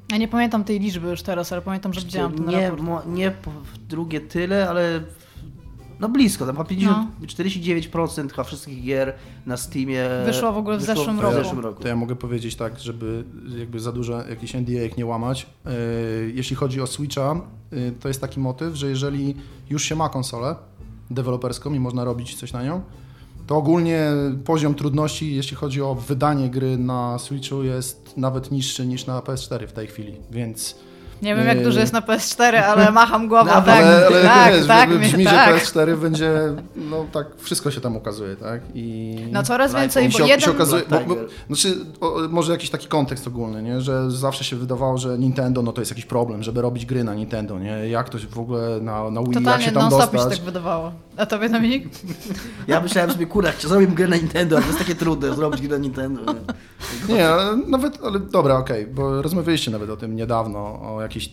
Ja nie pamiętam tej liczby już teraz, ale pamiętam, że widziałam ten nie, raport. mo, nie drugie tyle, ale no blisko, tam chyba 50, 49% chyba wszystkich gier na Steamie Wyszło w ogóle w zeszłym w roku. zeszłym roku. To ja mogę powiedzieć tak, żeby jakby za dużo jakichś NDA ich nie łamać. Yy, Jeśli chodzi o Switcha, yy, to jest taki motyw, że jeżeli już się ma konsolę deweloperską i można robić coś na nią, to ogólnie poziom trudności, jeśli chodzi o wydanie gry na Switchu jest nawet niższy niż na PS4 w tej chwili, więc Nie wiem jak Yy. dużo jest na PS4, ale macham głową, No, tak, ale, ale tak, wiesz, tak, brzmi, mnie- że tak. PS4 będzie, no tak, wszystko się tam ukazuje, tak? I... No coraz więcej, bo się, jeden... się okazuje, bo, bo, znaczy, o, może jakiś taki kontekst ogólny, nie? że zawsze się wydawało, że Nintendo no to jest jakiś problem, żeby robić gry na Nintendo, nie? Jak to się w ogóle na, na Wii, jak Totalnie się tam dostać. tak wydawało. A tobie, Dominik? Ja myślałem sobie, kurwa, czy zrobię grę na Nintendo, ale to jest takie trudne, zrobić grę na Nintendo. Nie? Nie, nawet, ale dobra, okej, bo rozmawialiście nawet o tym niedawno, o jakiejś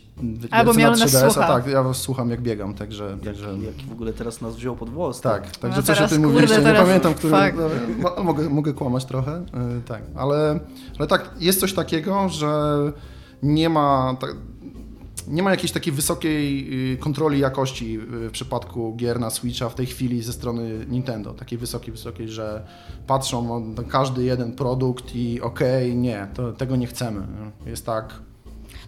Albo miał na nas 3DS-a, słucha. tak, ja was słucham jak biegam, także... także... Jaki, jaki w ogóle teraz nas wziął pod włos. Tak, także No coś o tym mówiliście, nie teraz pamiętam, który... No, mo- mogę, mogę kłamać trochę, yy, tak, ale, ale tak, jest coś takiego, że nie ma... Tak, nie ma jakiejś takiej wysokiej y, kontroli jakości y, w przypadku gier na Switcha w tej chwili ze strony Nintendo. Takiej wysokiej, wysokiej, że patrzą na każdy jeden produkt i okej, nie, to, tego nie chcemy. nie? Jest tak,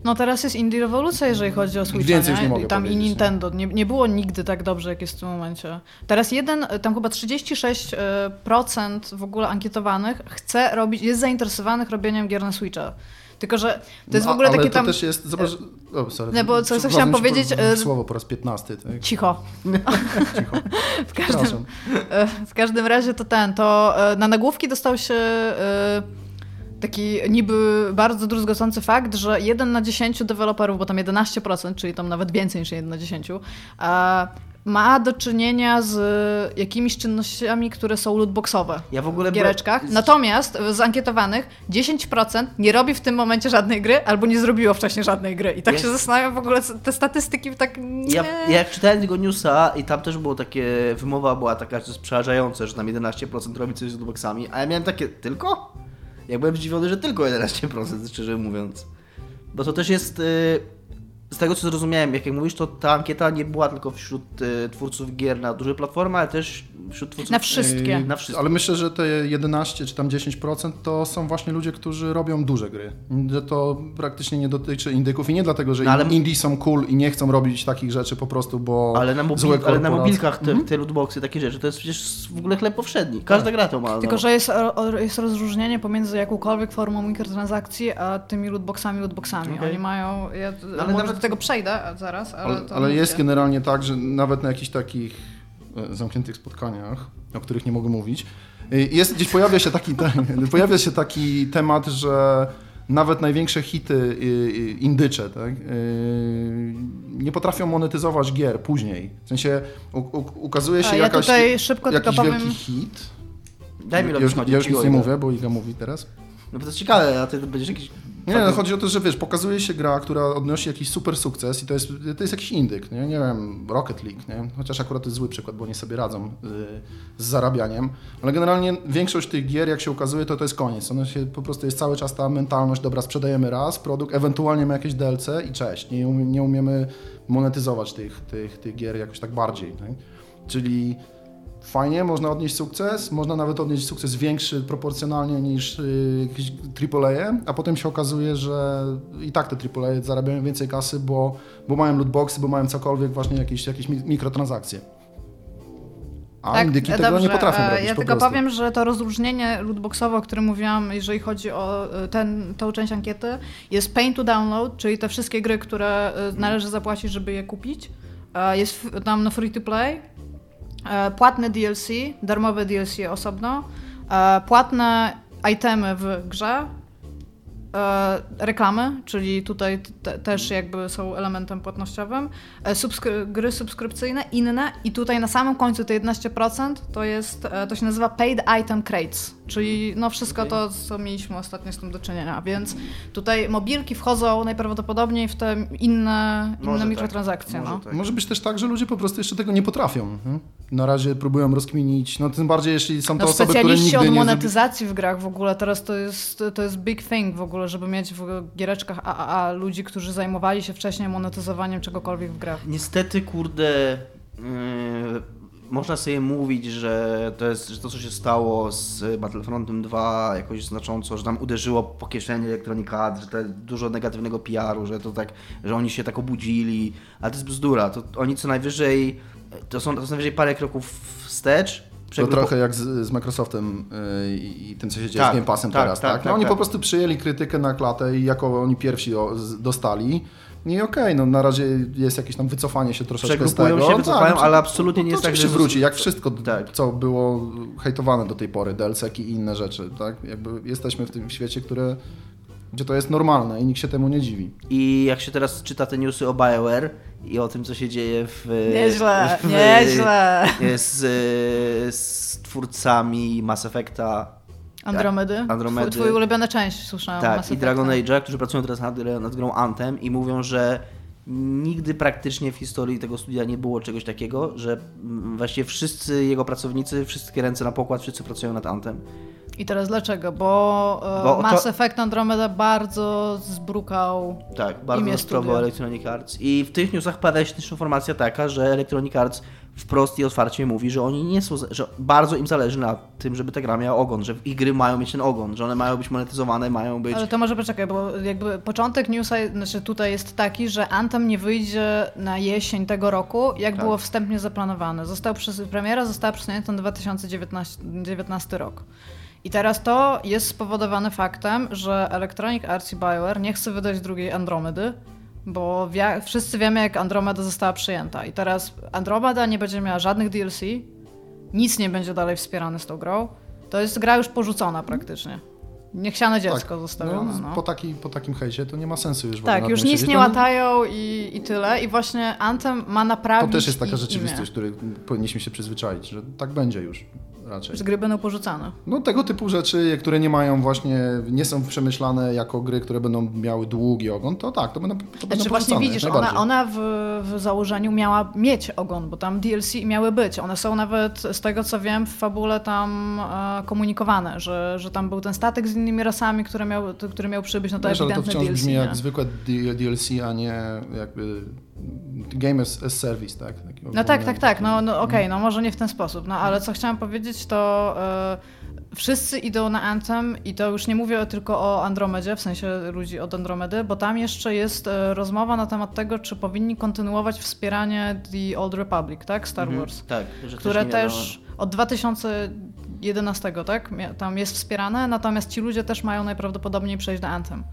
No teraz jest indie rewolucja, jeżeli chodzi o Switcha, Więcej już nie mogę tam i Nintendo. Nie, nie było nigdy tak dobrze, jak jest w tym momencie. Teraz jeden, tam chyba 36% w ogóle ankietowanych chce robić, jest zainteresowanych robieniem gier na Switcha. Tylko, że to jest w No, ogóle ale takie to tam... też jest, zobacz, o, sorry, Nie, bo co- co chciałam ci po- powiedzieć, w e, Słowo po raz 15, tak? Cicho. Cicho. W każdym. E, W każdym razie to ten, to e, na nagłówki dostał się taki niby bardzo druzgocący fakt, że jeden na 10 deweloperów, bo tam 11%, czyli tam nawet więcej niż jeden na 10, a ma do czynienia z jakimiś czynnościami, które są lootboxowe Ja w ogóle w giereczkach. Natomiast z ankietowanych 10% nie robi w tym momencie żadnej gry, albo nie zrobiło wcześniej żadnej gry. I tak Ja- się zastanawiam w ogóle, te statystyki tak nie... Ja, ja jak czytałem tego newsa i tam też było takie, wymowa była taka, że jest przerażające, że tam 11% robi coś z lootboxami, a ja miałem takie, tylko? Ja byłem zdziwiony, że tylko 11%, szczerze mówiąc. Bo to też jest... y, z tego co zrozumiałem, jak, jak mówisz, to ta ankieta nie była tylko wśród y, twórców gier na duże platformy, ale też wśród twórców... Na wszystkie. Yy, Na wszystkie. Ale myślę, że te 11 czy tam 10% to są właśnie ludzie, którzy robią duże gry. Że to praktycznie nie dotyczy indyków i nie dlatego, że No, ale- indie są cool i nie chcą robić takich rzeczy po prostu, bo Ale na, mobil, złe ale na mobilkach te, Mhm. te lootboxy, takie rzeczy, to jest przecież w ogóle chleb powszedni. Każda gra to ma. Tylko, no. że jest, jest rozróżnienie pomiędzy jakąkolwiek formą mikrotransakcji, a tymi lootboxami, lootboxami. Okej. Oni mają, ja ale może nawet- do tego przejdę zaraz, ale Ale, to ale jest generalnie tak, że nawet na jakichś takich e, zamkniętych spotkaniach, o których nie mogę mówić, e, jest, gdzieś pojawia się taki, te, pojawia się taki temat, że nawet największe hity y, indycze tak, nie potrafią monetyzować gier później. W sensie ukazuje się A ja jakaś, tutaj szybko tylko jakiś powiem- wielki hit. Daj mi ja już, ja już nic nie mówię, bo Iga mówi teraz. No bo to jest ciekawe, a ty będziesz jakiś... Nie, no, chodzi o to, że wiesz, pokazuje się gra, która odnosi jakiś super sukces i to jest, to jest jakiś indyk, nie? nie wiem, Rocket League, nie? chociaż akurat to jest zły przykład, bo oni sobie radzą y, z zarabianiem, ale generalnie większość tych gier, jak się ukazuje, to to jest koniec. Ono się po prostu jest cały czas ta mentalność, dobra, sprzedajemy raz produkt, ewentualnie ma jakieś DLC i cześć. Nie, umie, nie umiemy monetyzować tych, tych, tych gier jakoś tak bardziej. Nie? Czyli fajnie, można odnieść sukces, można nawet odnieść sukces większy proporcjonalnie niż y, jakieś AAA, a potem się okazuje, że i tak te AAA zarabiają więcej kasy, bo, bo mają lootboxy, bo mają cokolwiek, właśnie jakieś, jakieś mi- mikrotransakcje. A indyki e, tego dobrze, nie potrafią e, robić Ja po tylko prostu. powiem, że to rozróżnienie lootboxowe, o którym mówiłam, jeżeli chodzi o e, ten, tą część ankiety, jest pay to download, czyli te wszystkie gry, które e, należy zapłacić, żeby je kupić. Jest tam no free to play, płatne DLC, darmowe DLC osobno, e, płatne itemy w grze, e, reklamy, czyli tutaj te, też jakby są elementem płatnościowym, e, subskry- gry subskrypcyjne, inne i tutaj na samym końcu te 11% to jest, e, to się nazywa paid item crates, czyli no wszystko to, co mieliśmy ostatnio z tym do czynienia, więc tutaj mobilki wchodzą najprawdopodobniej w te inne, Może inne tak, mikrotransakcje. może no. tak. Może być też tak, że ludzie po prostu jeszcze tego nie potrafią. nie? Na razie próbują rozkminić, no tym bardziej jeśli są to No, osoby, które specjaliści nigdy od nie... zrobi- monetyzacji w grach w ogóle, teraz to jest, to jest big thing w ogóle, żeby mieć w giereczkach AAA ludzi, którzy zajmowali się wcześniej monetyzowaniem czegokolwiek w grach. Niestety, kurde, yy, można sobie mówić, że to jest że to, co się stało z Battlefrontem 2 jakoś znacząco, że tam uderzyło po kieszeni Electronic Arts, że to dużo negatywnego PR-u, że to tak, że oni się tak obudzili, ale to jest bzdura. To oni co najwyżej, to są, to są najwyżej parę kroków wstecz. To Przegrupo- trochę jak z, z Microsoftem yy, i tym, co się dzieje Tak, z Game Passem tak, teraz, tak, tak? No tak, oni tak. po prostu przyjęli krytykę na klatę i jako oni pierwsi o, z, dostali. I okej, no na razie jest jakieś tam wycofanie się troszeczkę z tego. się, wycofają, no, ale absolutnie nie jest tak, że- wróci, jak wszystko, Tak. co było hejtowane do tej pory, DLC-ki i inne rzeczy, tak? Jakby jesteśmy w tym świecie, które, gdzie to jest normalne i nikt się temu nie dziwi. I jak się teraz czyta te newsy o BioWare i o tym, co się dzieje w... Nieźle, w, nieźle. Z, z twórcami Mass Effecta, Andromedy? Andromedy. Twój, twój ulubiona część, słyszałam. tak, Mass i Dragon. Age'a, którzy pracują teraz nad, nad grą Anthem i mówią, że nigdy praktycznie w historii tego studia nie było czegoś takiego, że mm, właściwie wszyscy jego pracownicy, wszystkie ręce na pokład, wszyscy pracują nad Anthem. I teraz dlaczego? Bo, e, Bo to- Mass Effect Andromeda bardzo zbrukał Tak, bardzo próbował Electronic Arts. I w tych newsach pada się też informacja taka, że Electronic Arts wprost i otwarcie mówi, że oni nie są, że bardzo im zależy na tym, żeby ta gra miała ogon, że ich gry mają mieć ten ogon, że one mają być monetyzowane, mają być... Ale to może poczekaj, bo jakby początek newsa, znaczy tutaj jest taki, że Anthem nie wyjdzie na jesień tego roku, jak Tak. było wstępnie zaplanowane. Został przez, premiera została przesunięta na 2019 19 rok. I teraz to jest spowodowane faktem, że Electronic Arts i BioWare nie chce wydać drugiej Andromedy, bo wszyscy wiemy, jak Andromeda została przyjęta. I teraz Andromeda nie będzie miała żadnych DLC, nic nie będzie dalej wspierane z tą grą. To jest gra już porzucona praktycznie. Niechciane dziecko zostawione. no, No, Po, taki, po takim hejcie to nie ma sensu już tak, już nic siedzieć. nie No, łatają i, i tyle. I właśnie Anthem ma naprawić To też jest taka rzeczywistość, imię. której powinniśmy się przyzwyczaić, że tak będzie już. Raczej. Że gry będą porzucane. No tego typu rzeczy, które nie mają właśnie, nie są przemyślane jako gry, które będą miały długi ogon, to tak, to będą, to będą Znaczy właśnie porzucane, widzisz, ona, ona w, w założeniu miała mieć ogon, bo tam DLC miały być. One są nawet, z tego co wiem, w fabule tam e, komunikowane, że, że tam był ten statek z innymi rasami, który miał, który miał przybyć, no to Wiesz, ale to ewidentne wciąż DLC. brzmi nie? jak zwykłe DLC, a nie jakby game as, as service, tak? Taki No tak, ogólny- tak, tak. No, no okej, no może nie w ten sposób. No ale co chciałam powiedzieć, to e, wszyscy idą na Anthem i to już nie mówię tylko o Andromedzie, w sensie ludzi od Andromedy, bo tam jeszcze jest e, rozmowa na temat tego, czy powinni kontynuować wspieranie The Old Republic, tak? Star Mhm, Wars. Tak, że które też od 2011, tak? Tam jest wspierane, natomiast ci ludzie też mają najprawdopodobniej przejść na Anthem.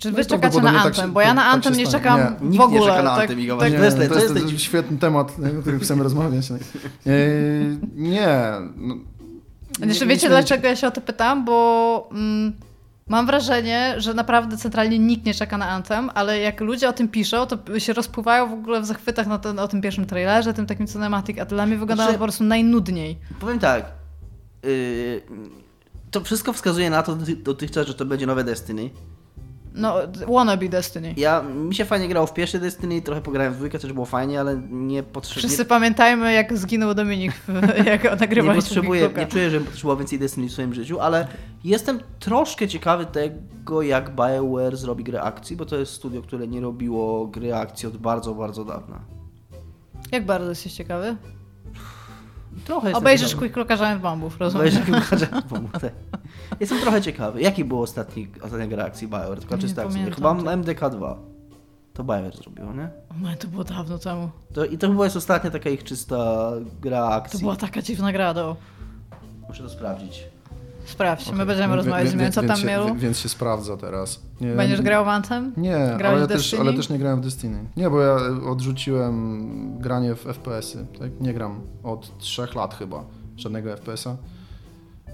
Czy No wy i czekacie na tak Anthem? się- bo ja na tak Anthem nie czekam Nie, w nikt nie ogóle. czeka na tak, Anthem, tak, właśnie Nie, to jest- to jest, to jest- świetny temat, o którym chcemy rozmawiać. Yy, nie. No, Jeszcze nie- wiecie, mieliśmy- dlaczego ja się o to pytam? Bo mm, mam wrażenie, że naprawdę centralnie nikt nie czeka na Anthem, ale jak ludzie o tym piszą, to się rozpływają w ogóle w zachwytach na ten, o tym pierwszym trailerze, tym takim cinematic, a dla mnie wygląda Znaczy- po prostu najnudniej. Powiem tak. Yy, to wszystko wskazuje na to doty- dotychczas, że to będzie nowe Destiny. No, wannabe Destiny. Ja, mi się fajnie grało w pierwsze Destiny, trochę pograłem w dwójkę, też było fajnie, ale nie potrzebuję. Wszyscy pamiętajmy, jak zginął Dominik, jak Nie nagrywaliśmy potrzebuję, Big nie czuję, że potrzebował więcej Destiny w swoim życiu, ale jestem troszkę ciekawy tego, jak BioWare zrobi grę akcji, bo to jest studio, które nie robiło gry akcji od bardzo, bardzo dawna. Jak bardzo jesteś ciekawy? Trochę Obejrzysz. Quick Looka Giant Bombów, rozumiem? Obejrzysz Quick Looka tak. Jestem trochę ciekawy. Jaki był ostatni, ostatnia gra akcji BioWare? Tylko czysta akcja. Chyba MDK2. To BioWare zrobiło, nie? O man, to było dawno temu. To, I to chyba jest ostatnia taka ich czysta gra To akcji. była taka dziwna gra, do. Muszę to sprawdzić. Sprawdź, my Okej. będziemy rozmawiać z wie- nimi, co więc tam mielu. Więc się sprawdza teraz. Nie, Będziesz grał w Anthem? Nie, Grałeś ale w też, ale też nie grałem w Destiny. Nie, bo ja odrzuciłem granie w FPS-y. Tak? Nie gram od trzech lat chyba żadnego FPS-a.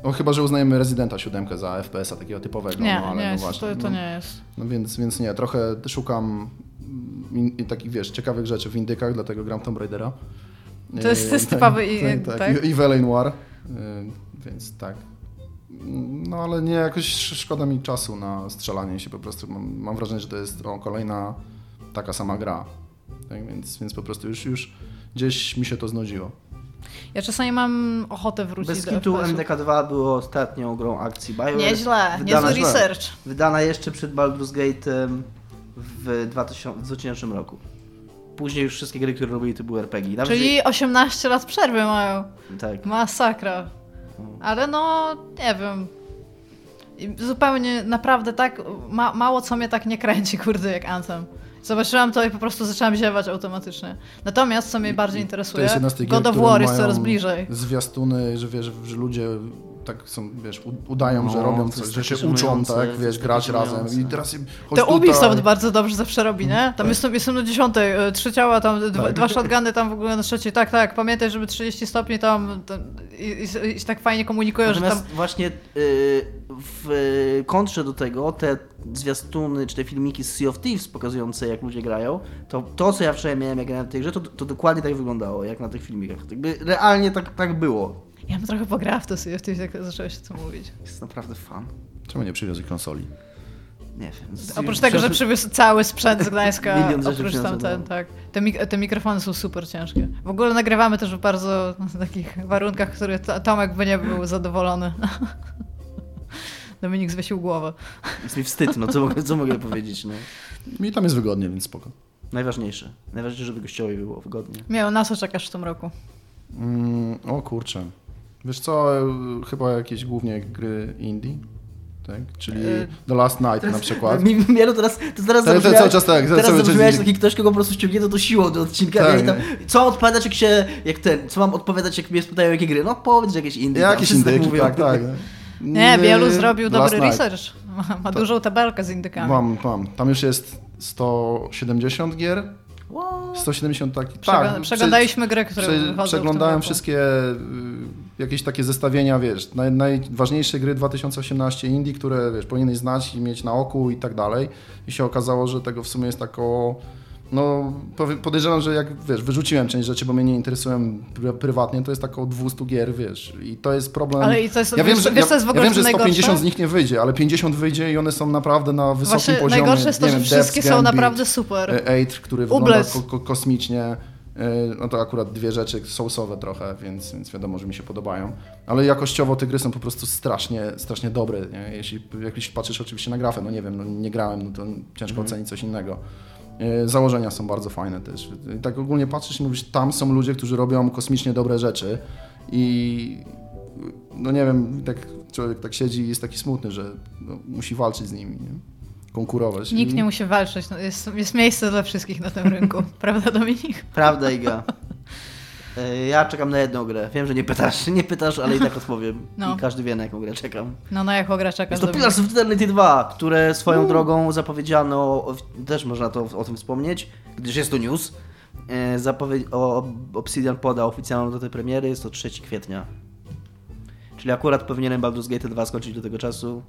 No chyba, że uznajemy Residenta 7 za FPS-a takiego typowego. Nie, no, ale nie, no jest, właśnie, to, to no, nie jest. No więc, więc nie, trochę szukam in, in, takich, wiesz, ciekawych rzeczy w indykach, dlatego gram Tomb Raidera. To jest- to jest tak, typowy i- tak, tak? I, i Noir, y, więc tak. No ale nie, jakoś sz- szkoda mi czasu na strzelanie się po prostu. Mam, mam wrażenie, że to jest o, kolejna taka sama gra. Tak, więc, więc po prostu już, już gdzieś mi się to znudziło. Ja czasami mam ochotę wrócić Bez do kitu FPS-ów. MDK2 było ostatnią grą akcji BioWare. Nieźle, Wydana- niezły research. Wydana jeszcze przed Baldur's Gate'em w 2000, w 2000 roku. Później już wszystkie gry, które robili, to były RPG. Nawet Czyli 18 lat przerwy mają. Tak. Masakra. Ale no, nie wiem. Zupełnie, naprawdę tak, ma, mało co mnie tak nie kręci, kurde, jak Anthem. Zobaczyłam to i po prostu zaczęłam ziewać automatycznie. Natomiast, co mnie bardziej To interesuje, jest jedna z tych God of War jest coraz bliżej. Zwiastuny, że wiesz, że ludzie tak są, wiesz, udają, że No, robią to coś, że się uczą, tak, wiesz, grać razem. I teraz im, chodź To tutaj. Ubisoft bardzo dobrze zawsze robi, nie? Tam Tak. jestem, jestem na dziesiątej, e, trzy ciała, tam dwa, Tak. dwa shotguny tam w ogóle na trzeciej. Tak, tak, pamiętaj, żeby 30 stopni tam, tam i, i, i tak fajnie komunikują, że tam... Natomiast właśnie y, w kontrze do tego, te zwiastuny, czy te filmiki z Sea of Thieves pokazujące, jak ludzie grają, to to, co ja wczoraj miałem, jak grałem w tej grze, to, to dokładnie tak wyglądało, jak na tych filmikach. Jakby realnie tak, tak było. Ja bym trochę pograła w to Thieves, jak zaczęłaś o tym mówić. Jest naprawdę fan. Czemu nie przywiozli konsoli? Nie wiem. Oprócz tego, że przywiózł cały sprzęt z Gdańska, Milion oprócz tam ten, no. tak. Te, mik- te mikrofony są super ciężkie. W ogóle nagrywamy też w bardzo takich warunkach, w których to- Tomek by nie był zadowolony. Dominik zwiesił głowę. Jest mi wstyd, no co mogę, co mogę powiedzieć, no. Mi tam jest wygodnie, więc spoko. Najważniejsze. Najważniejsze, żeby gościowi było wygodnie. Miał na co czekasz w tym roku? Mm, o kurczę. Wiesz co, e, chyba jakieś głównie gry indie, tak? Czyli E, The Last Night na przykład. Mi, Mielu teraz, to teraz To- to zabrzmiałeś- cały czas tak, Teraz cały zabrzmiałeś taki ktoś, kogo po prostu ściągnięto to siłą do odcinka. Tak, tam, co mam odpowiadać, jak się, jak ten, co mam odpowiadać, jak mnie spytają, jakie gry? No powiedz, że jakieś indie. tam Jakieś wszyscy indyki, mówią. tak, tak. Nie, Bielu zrobił Last dobry Night. research. Ma, ma dużą tabelkę z indykami. Mam, mam. Tam już jest 170 gier. What? 170 taki. Przega- tak, przeglądaliśmy gry, które prze, Przeglądałem wszystkie y, jakieś takie zestawienia, wiesz, naj, najważniejsze gry 2018 indie, które wiesz, powinieneś znać i mieć na oku i tak dalej. I się okazało, że tego w sumie jest tak około no podejrzewam, że jak wiesz, wyrzuciłem część rzeczy, bo mnie nie interesują prywatnie, to jest tak około 200 gier, wiesz, i to jest problem. Ale i to jest, ja wiem, że, wiesz, ja, ja wiem, że 150 najgorsze? z nich nie wyjdzie, ale 50 wyjdzie i one są naprawdę na wysokim Właśnie poziomie. najgorsze jest to, że wiem, wszystkie Death's są Gambit, naprawdę super. e, Eight, który wygląda ko ko kosmicznie. E, No to akurat dwie rzeczy sousowe trochę, więc, więc wiadomo, że mi się podobają. Ale jakościowo te gry są po prostu strasznie, strasznie dobre. Nie? Jeśli, jeśli patrzysz oczywiście na grafę, no nie wiem, no nie grałem, no to ciężko Mhm. ocenić coś innego. E, Założenia są bardzo fajne też. I tak ogólnie patrzysz i mówisz, tam są ludzie, którzy robią kosmicznie dobre rzeczy i no nie wiem, tak człowiek tak siedzi i jest taki smutny, że no, musi walczyć z nimi, nie? konkurować. Nikt I... nie musi walczyć, no jest, jest miejsce dla wszystkich na tym rynku, prawda Dominik? Prawda, Iga. E, Ja czekam na jedną grę. Wiem, że nie pytasz, nie pytasz, ale i tak odpowiem. No. I każdy wie, na jaką grę czekam. No na jaką gra czekasz Jest to? Pillars of Eternity 2, które swoją drogą zapowiedziano, też można to o tym wspomnieć, gdyż jest to news. E, Zapowiedź o Obsidian poda oficjalną datę premiery, jest to 3 kwietnia. Czyli akurat powinienem Baldur's Gate 2 skończyć do tego czasu.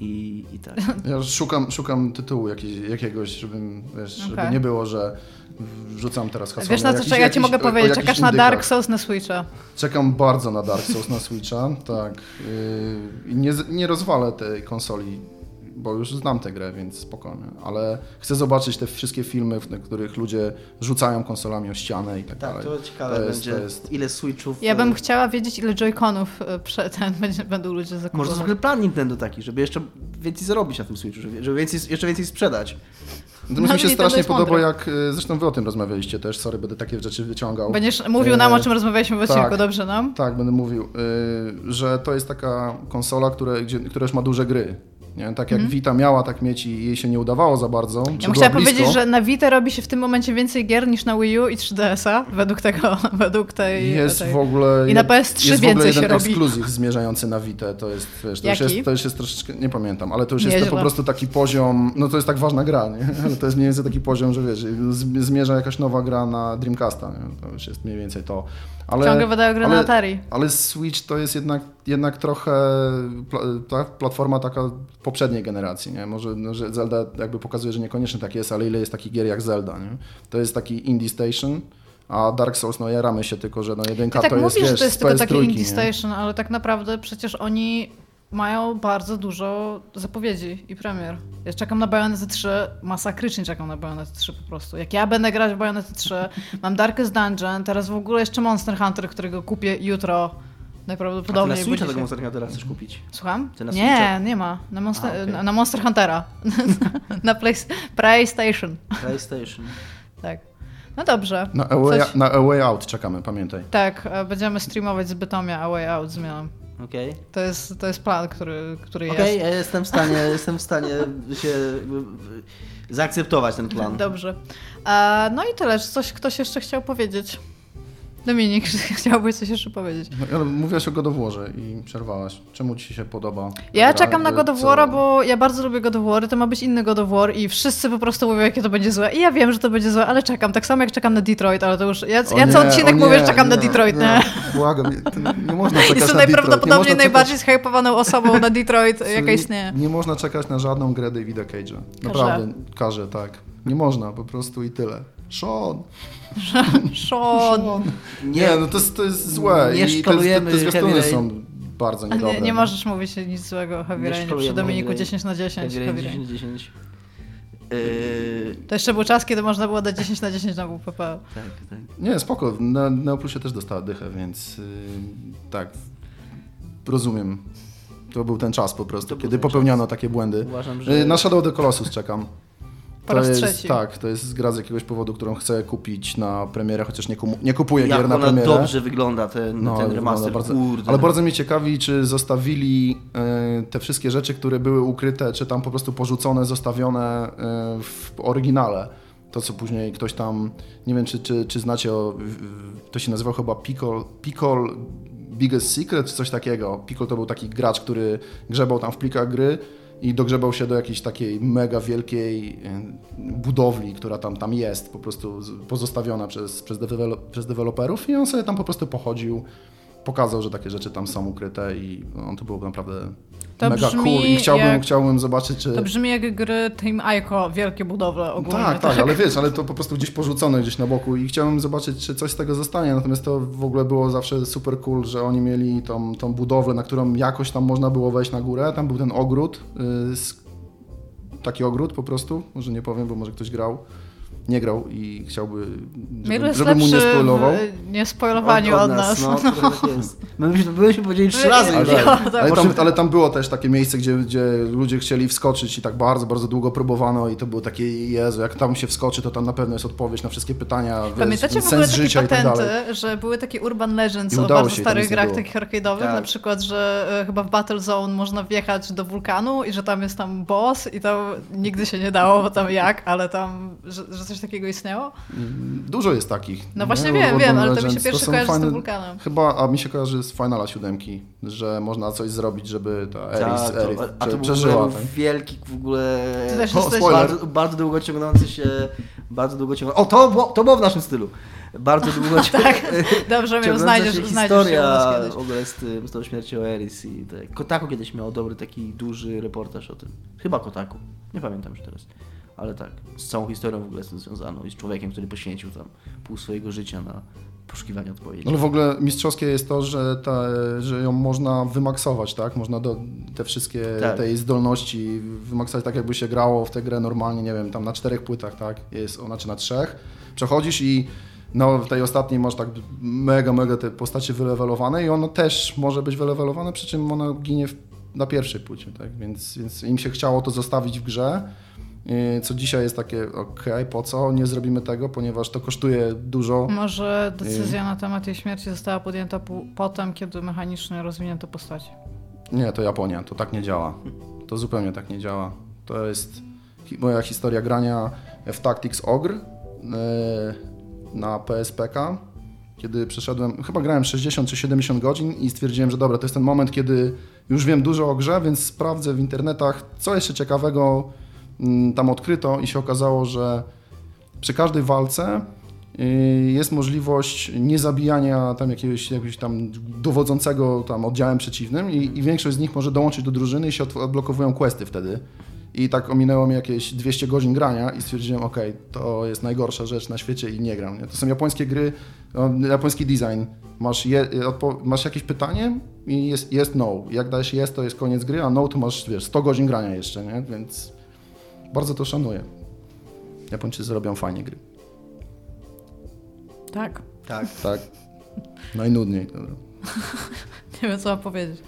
I, i tak. Ja szukam, szukam tytułu jakiegoś, żebym, wiesz, żeby Okej. nie było, że wrzucam teraz hasło. Wiesz na co czekam? Ja ci mogę powiedzieć, czekasz na Dark Souls na Switcha. Czekam bardzo na Dark Souls na Switcha, tak. Yy, I nie, nie rozwalę tej konsoli, bo już znam tę grę, więc spokojnie. Ale chcę zobaczyć te wszystkie filmy, w których ludzie rzucają konsolami o ścianę i tak, Tak, dalej. to ciekawe To jest- będzie, to jest- ile Switchów... Ja bym chciała wiedzieć, ile Joy-Conów prze- ten, będzie, będą ludzie Może to zakupować. jest w ogóle plan Nintendo taki, żeby jeszcze więcej zarobić na tym Switchu, żeby, więcej, jeszcze więcej sprzedać. Natomiast No, mi się Nintendo strasznie podoba, jak, y, zresztą wy o tym rozmawialiście też, sorry, będę takie rzeczy wyciągał. Będziesz mówił nam, o czym rozmawialiśmy w odcinku, tak. dobrze nam? Tak, będę mówił, y, że to jest taka konsola, gdzie, która już ma duże gry. Nie? Tak jak Vita miała tak mieć i jej się nie udawało za bardzo. Ja była chciałam blisko. powiedzieć, że na Vita robi się w tym momencie więcej gier niż na Wii U i 3DS-a, według tego, według tej... Jest tej... w ogóle. I na jed- PS3 jest w ogóle więcej jeden się robi. ekskluzyw zmierzający na Vita, to jest, wiesz, to już Jaki? jest, to już jest troszeczkę, nie pamiętam, ale to już jest to po prostu taki poziom, no to jest tak ważna gra, nie? ale to jest mniej więcej taki poziom, że wiesz, zmierza jakaś nowa gra na Dreamcasta, nie? to już jest mniej więcej to. Ale, Ciągle wydają gry na ale- Atari. Ale Switch to jest jednak, jednak trochę pla, ta platforma taka poprzedniej generacji, nie? Może no, że Zelda jakby pokazuje, że niekoniecznie tak jest, ale ile jest takich gier jak Zelda, nie? To jest taki Indie Station, a Dark Souls, no jaramy się tylko, że no jedynka Ty tak to jest, mówisz, wiesz, że to jest tylko PS3, taki? Indie Station, ale tak naprawdę przecież oni mają bardzo dużo zapowiedzi i premier. Ja czekam na Bayonetta 3, masakrycznie czekam na Bayonetta 3 po prostu. Jak ja będę grać w Bayonetta 3, mam Darkest Dungeon, teraz w ogóle jeszcze Monster Hunter, którego kupię jutro A ty najprawdopodobniej. na Switcha tego Monster Huntera chcesz kupić? Słucham? Ty na nie, nie ma. Na Monster, A, okej. na, na Monster Huntera. na Play, PlayStation. PlayStation. Tak. No dobrze. Na A, way, Coś- na A Way Out czekamy, pamiętaj. Tak, e, będziemy streamować z Bytomia A Way Out z. Okej. To jest, to jest plan, który, który Okej, jest. ja jestem w stanie, jestem w stanie się zaakceptować ten plan. Dobrze. No i tyle. Czy coś ktoś jeszcze chciał powiedzieć? Dominik, chciałbyś coś jeszcze powiedzieć? No, mówiłaś o God of Warze i przerwałaś. Czemu ci się podoba? Ja czekam na Wy God of co- War'a, bo ja bardzo lubię God of War, to ma być inny God of War i wszyscy po prostu mówią, jakie to będzie złe. I ja wiem, że to będzie złe, ale czekam. Tak samo jak czekam na Detroit, ale to już... Ja, O ja nie, co odcinek o mówię, że nie, czekam na nie, Detroit, nie? nie? Błagam, nie, nie można czekać Jestem na. Nie najprawdopodobniej najbardziej zhypowaną osobą na Detroit, jaka nie, istnieje. nie można czekać na żadną grę Davida Cage'a. Naprawdę, każe, tak. Nie można, po prostu i tyle. Sean! Sean. Nie, Nie, no to jest, to jest złe. nie I te, szkalujemy te, te zwiastuny Heavy są bardzo niedobre. Nie, nie możesz mówić nic złego o Heavy przy Dominiku Heavy Rain. 10 na 10. Heavy Heavy Rain Rain. 10 10. Yy, To jeszcze był czas, kiedy można było dać 10 na 10 na WPP. tak, tak. Nie, spoko. Na Neoplusie też dostała dychę, więc yy, tak. Rozumiem. To był ten czas po prostu, To kiedy popełniano takie błędy. Uważam, że... Yy, Na Shadow of the Colossus czekam. Po raz jest, trzeci. Tak, to jest gra z jakiegoś powodu, którą chcę kupić na premierę, chociaż nie, kumu, nie kupuję Jak gier na premierę. dobrze wygląda, ten, No, ten remaster, bardzo, kurde. Ale bardzo mnie ciekawi, czy zostawili e, te wszystkie rzeczy, które były ukryte, czy tam po prostu porzucone, zostawione e, w oryginale. To, co później ktoś tam, nie wiem, czy, czy, czy znacie, o, to się nazywał chyba Pickle, Pickle Biggest Secret, czy coś takiego. Pickle to był taki gracz, który grzebał tam w plikach gry i dogrzebał się do jakiejś takiej mega wielkiej e, budowli, która tam, tam jest, po prostu pozostawiona przez, przez, dewelo- przez deweloperów i on sobie tam po prostu pochodził pokazał, że takie rzeczy tam są ukryte i no, to było naprawdę To mega brzmi cool. I chciałbym, jak- chciałbym zobaczyć, czy... To brzmi jak gry Team Ico, wielkie budowle ogólnie. Tak, tak, ale wiesz, ale to po prostu gdzieś porzucone gdzieś na boku i chciałem zobaczyć, czy coś z tego zostanie, natomiast to w ogóle było zawsze super cool, że oni mieli tą, tą budowlę, na którą jakoś tam można było wejść na górę, tam był ten ogród, y, z, taki ogród po prostu, może nie powiem, bo może ktoś grał, nie grał i chciałby, żeby, jest żeby mu nie spoilował. w niespoilowaniu od, nas. No, trochę tak jest. My byśmy, byśmy powiedzieli trzy razy. Ale- Ale, tak. ale, tam, ale tam było też takie miejsce, gdzie, gdzie ludzie chcieli wskoczyć i tak bardzo, bardzo długo próbowano i to było takie, Jezu, jak tam się wskoczy, to tam na pewno jest odpowiedź na wszystkie pytania, wiesz, Pamiętacie w sens ogóle takie życia i tak dalej. patenty, że były takie urban legends o bardzo się, starych nie grach takich arcade'owych, Tak. na przykład, że e, chyba w Battlezone można wjechać do wulkanu i że tam jest tam boss i tam nigdy się nie dało, bo tam jak, ale tam, że, że coś takiego istniało? Dużo jest takich. No właśnie nie? wiem, Urban wiem, ale to mi się pierwszy kojarzy z tym fajne- wulkanem. Chyba, a mi się kojarzy z Finala siódemki, że można coś zrobić, żeby ta Eris, Tak, Eris to, a to prze, był przeżyła. ogóle Tak? wielki w ogóle... Ty też O, jesteś... Bardzo, bardzo długo ciągnący się... Bardzo długo ciągnący... O, to, było- to było w naszym stylu. Bardzo długo ciągnący Tak, dobrze, mnie znajdziesz, znajdziesz historia kiedyś. w ogóle z, tym, z tą śmiercią Eris i tak. Kotaku kiedyś miał dobry taki duży reportaż o tym. Chyba Kotaku. Nie pamiętam już teraz. Ale tak, z całą historią w ogóle z tym związaną i z człowiekiem, który poświęcił tam pół swojego życia na poszukiwanie odpowiedzi. Ale w ogóle mistrzowskie jest to, że, ta, że ją można wymaksować, tak? Można do, te wszystkie Tak. tej zdolności wymaksować tak, jakby się grało w tę grę normalnie, nie wiem, tam na czterech płytach, tak? Jest ona, czy na trzech. Przechodzisz i no, w tej ostatniej masz tak mega, mega te postacie wylewelowane i ona też może być wylewelowana, przy czym ona ginie w, na pierwszej płycie, tak? Więc, więc im się chciało to zostawić w grze, co dzisiaj jest takie, okej, po co? Nie zrobimy tego, ponieważ to kosztuje dużo. Może decyzja na temat jej śmierci została podjęta po, potem, kiedy mechanicznie rozwinięto postaci. Nie, to Japonia, to tak nie działa. To zupełnie tak nie działa. To jest moja historia grania w Tactics Ogre yy, na PSPK, kiedy przeszedłem, chyba grałem 60 czy 70 godzin i stwierdziłem, że dobra, to jest ten moment, kiedy już wiem dużo o grze, więc sprawdzę w internetach, co jeszcze ciekawego tam odkryto i się okazało, że przy każdej walce y, jest możliwość niezabijania tam jakiegoś, jakiegoś tam dowodzącego tam oddziałem przeciwnym i, i większość z nich może dołączyć do drużyny i się odblokowują questy wtedy. I tak ominęło mi jakieś 200 godzin grania i stwierdziłem, ok, to jest najgorsza rzecz na świecie i nie gram. Nie? To są japońskie gry, japoński design. Masz, je, masz jakieś pytanie i jest, jest no. Jak dajesz jest, to jest koniec gry, a no to masz, wiesz, 100 godzin grania jeszcze, nie? Więc bardzo to szanuję. Japończycy robią fajnie gry. Tak. Tak. Tak. Najnudniej. Dobra. Nie wiem, co mam powiedzieć.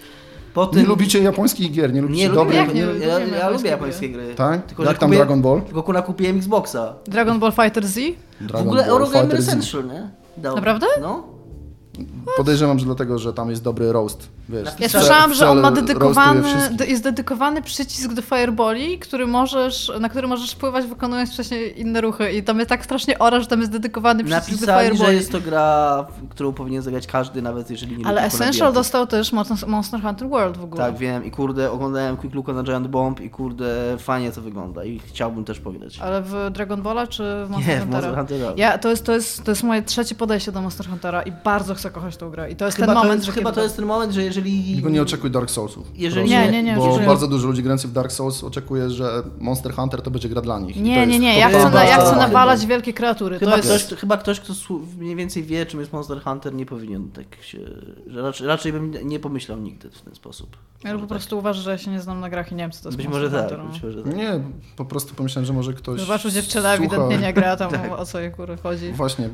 Po Nie tym... lubicie japońskich gier, nie lubicie Nie dobrych... Nie nie, lubimy ja, ja lubię gry? japońskie gry. Tak? Tylko, Jak tam kupię- Dragon Ball? Tylko kuna kupiłem Xboxa. Dragon Ball Fighter Z? Dragon w ogóle Ball Eurogamer Fighter Z. Essential, nie? Dał. Naprawdę? No. Podejrzewam, że dlatego, że tam jest dobry roast. Wiesz, Ja słyszałam, że on ma dedykowany, jest dedykowany przycisk do Fireballi, który możesz, na który możesz wpływać wykonując wcześniej inne ruchy i tam jest tak strasznie ora, że tam jest dedykowany przycisk do Napisali, że jest to gra, w którą powinien zagrać każdy, nawet jeżeli nie Ale Essential Konamiego. dostał też Monster Monster Hunter World w ogóle. Tak, wiem i kurde, oglądałem Quick Looka na Giant Bomb i kurde, fajnie to wygląda i chciałbym też powiedzieć. Ale w Dragon Balla czy w Monster Nie, w Huntera? Monster Huntera. Ja, to, jest, to, jest, to jest moje trzecie podejście do Monster Huntera i bardzo chcę kochać tą grę. I to jest Chyba, ten to moment, jest, że chyba kiedy- to jest ten moment, że jeżeli... Tylko nie oczekuj Dark Soulsów. Jeżeli-. Nie, nie, nie, Bo bardzo dużo ludzi grających w Dark Souls oczekuje, że Monster Hunter to będzie gra dla nich. Nie, nie, nie, ja chcę, na, ja chcę nawalać wielkie kreatury. Chyba, to jest... ktoś, chyba ktoś, kto mniej więcej wie, czym jest Monster Hunter, nie powinien tak się... Że raczej, raczej bym nie pomyślał nigdy w ten sposób. Ja po prostu uważam, że ja się nie znam na grach i nie wiem, co to jest Być Monster może tak, Hunter, no. być może tak. Nie, po prostu pomyślałem, że może ktoś Zobaczył dziewczyna ewidentnie nie gra tam Tak. o co jej kury chodzi. Właśnie,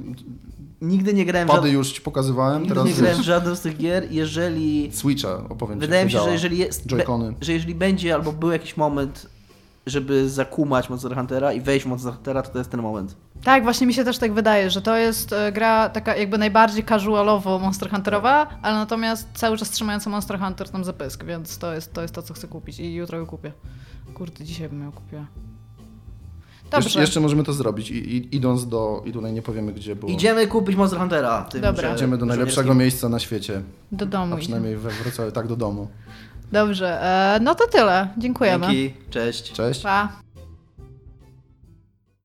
Nigdy nie grałem w pady żadnym... już ci pokazywałem, Nigdy teraz nie grałem w żadną z tych gier, jeżeli... Switcha opowiem Wydaje mi się, że jeżeli jest... Be, Joy-Cony. że jeżeli będzie albo był jakiś moment, żeby zakumać Monster Huntera i wejść w Monster Huntera, to to jest ten moment. Tak, właśnie mi się też tak wydaje, że to jest e, gra taka jakby najbardziej casualowo Monster Hunterowa, ale natomiast cały czas trzymająca Monster Hunter tam za pysk, więc to jest to, jest to co chcę kupić i jutro go kupię. Kurde, dzisiaj bym ją kupiła. Dobrze, Jeszcze, jeszcze możemy to zrobić, I, i, idąc do, i tutaj nie powiemy gdzie, bo Idziemy kupić Monster Huntera. Tym, Dobra. idziemy do najlepszego miejsca na świecie, do domu a idziemy. przynajmniej we Wrocławiu, tak do domu. Dobrze, e, no to tyle. Dziękujemy. Dzięki, cześć. Cześć. Pa.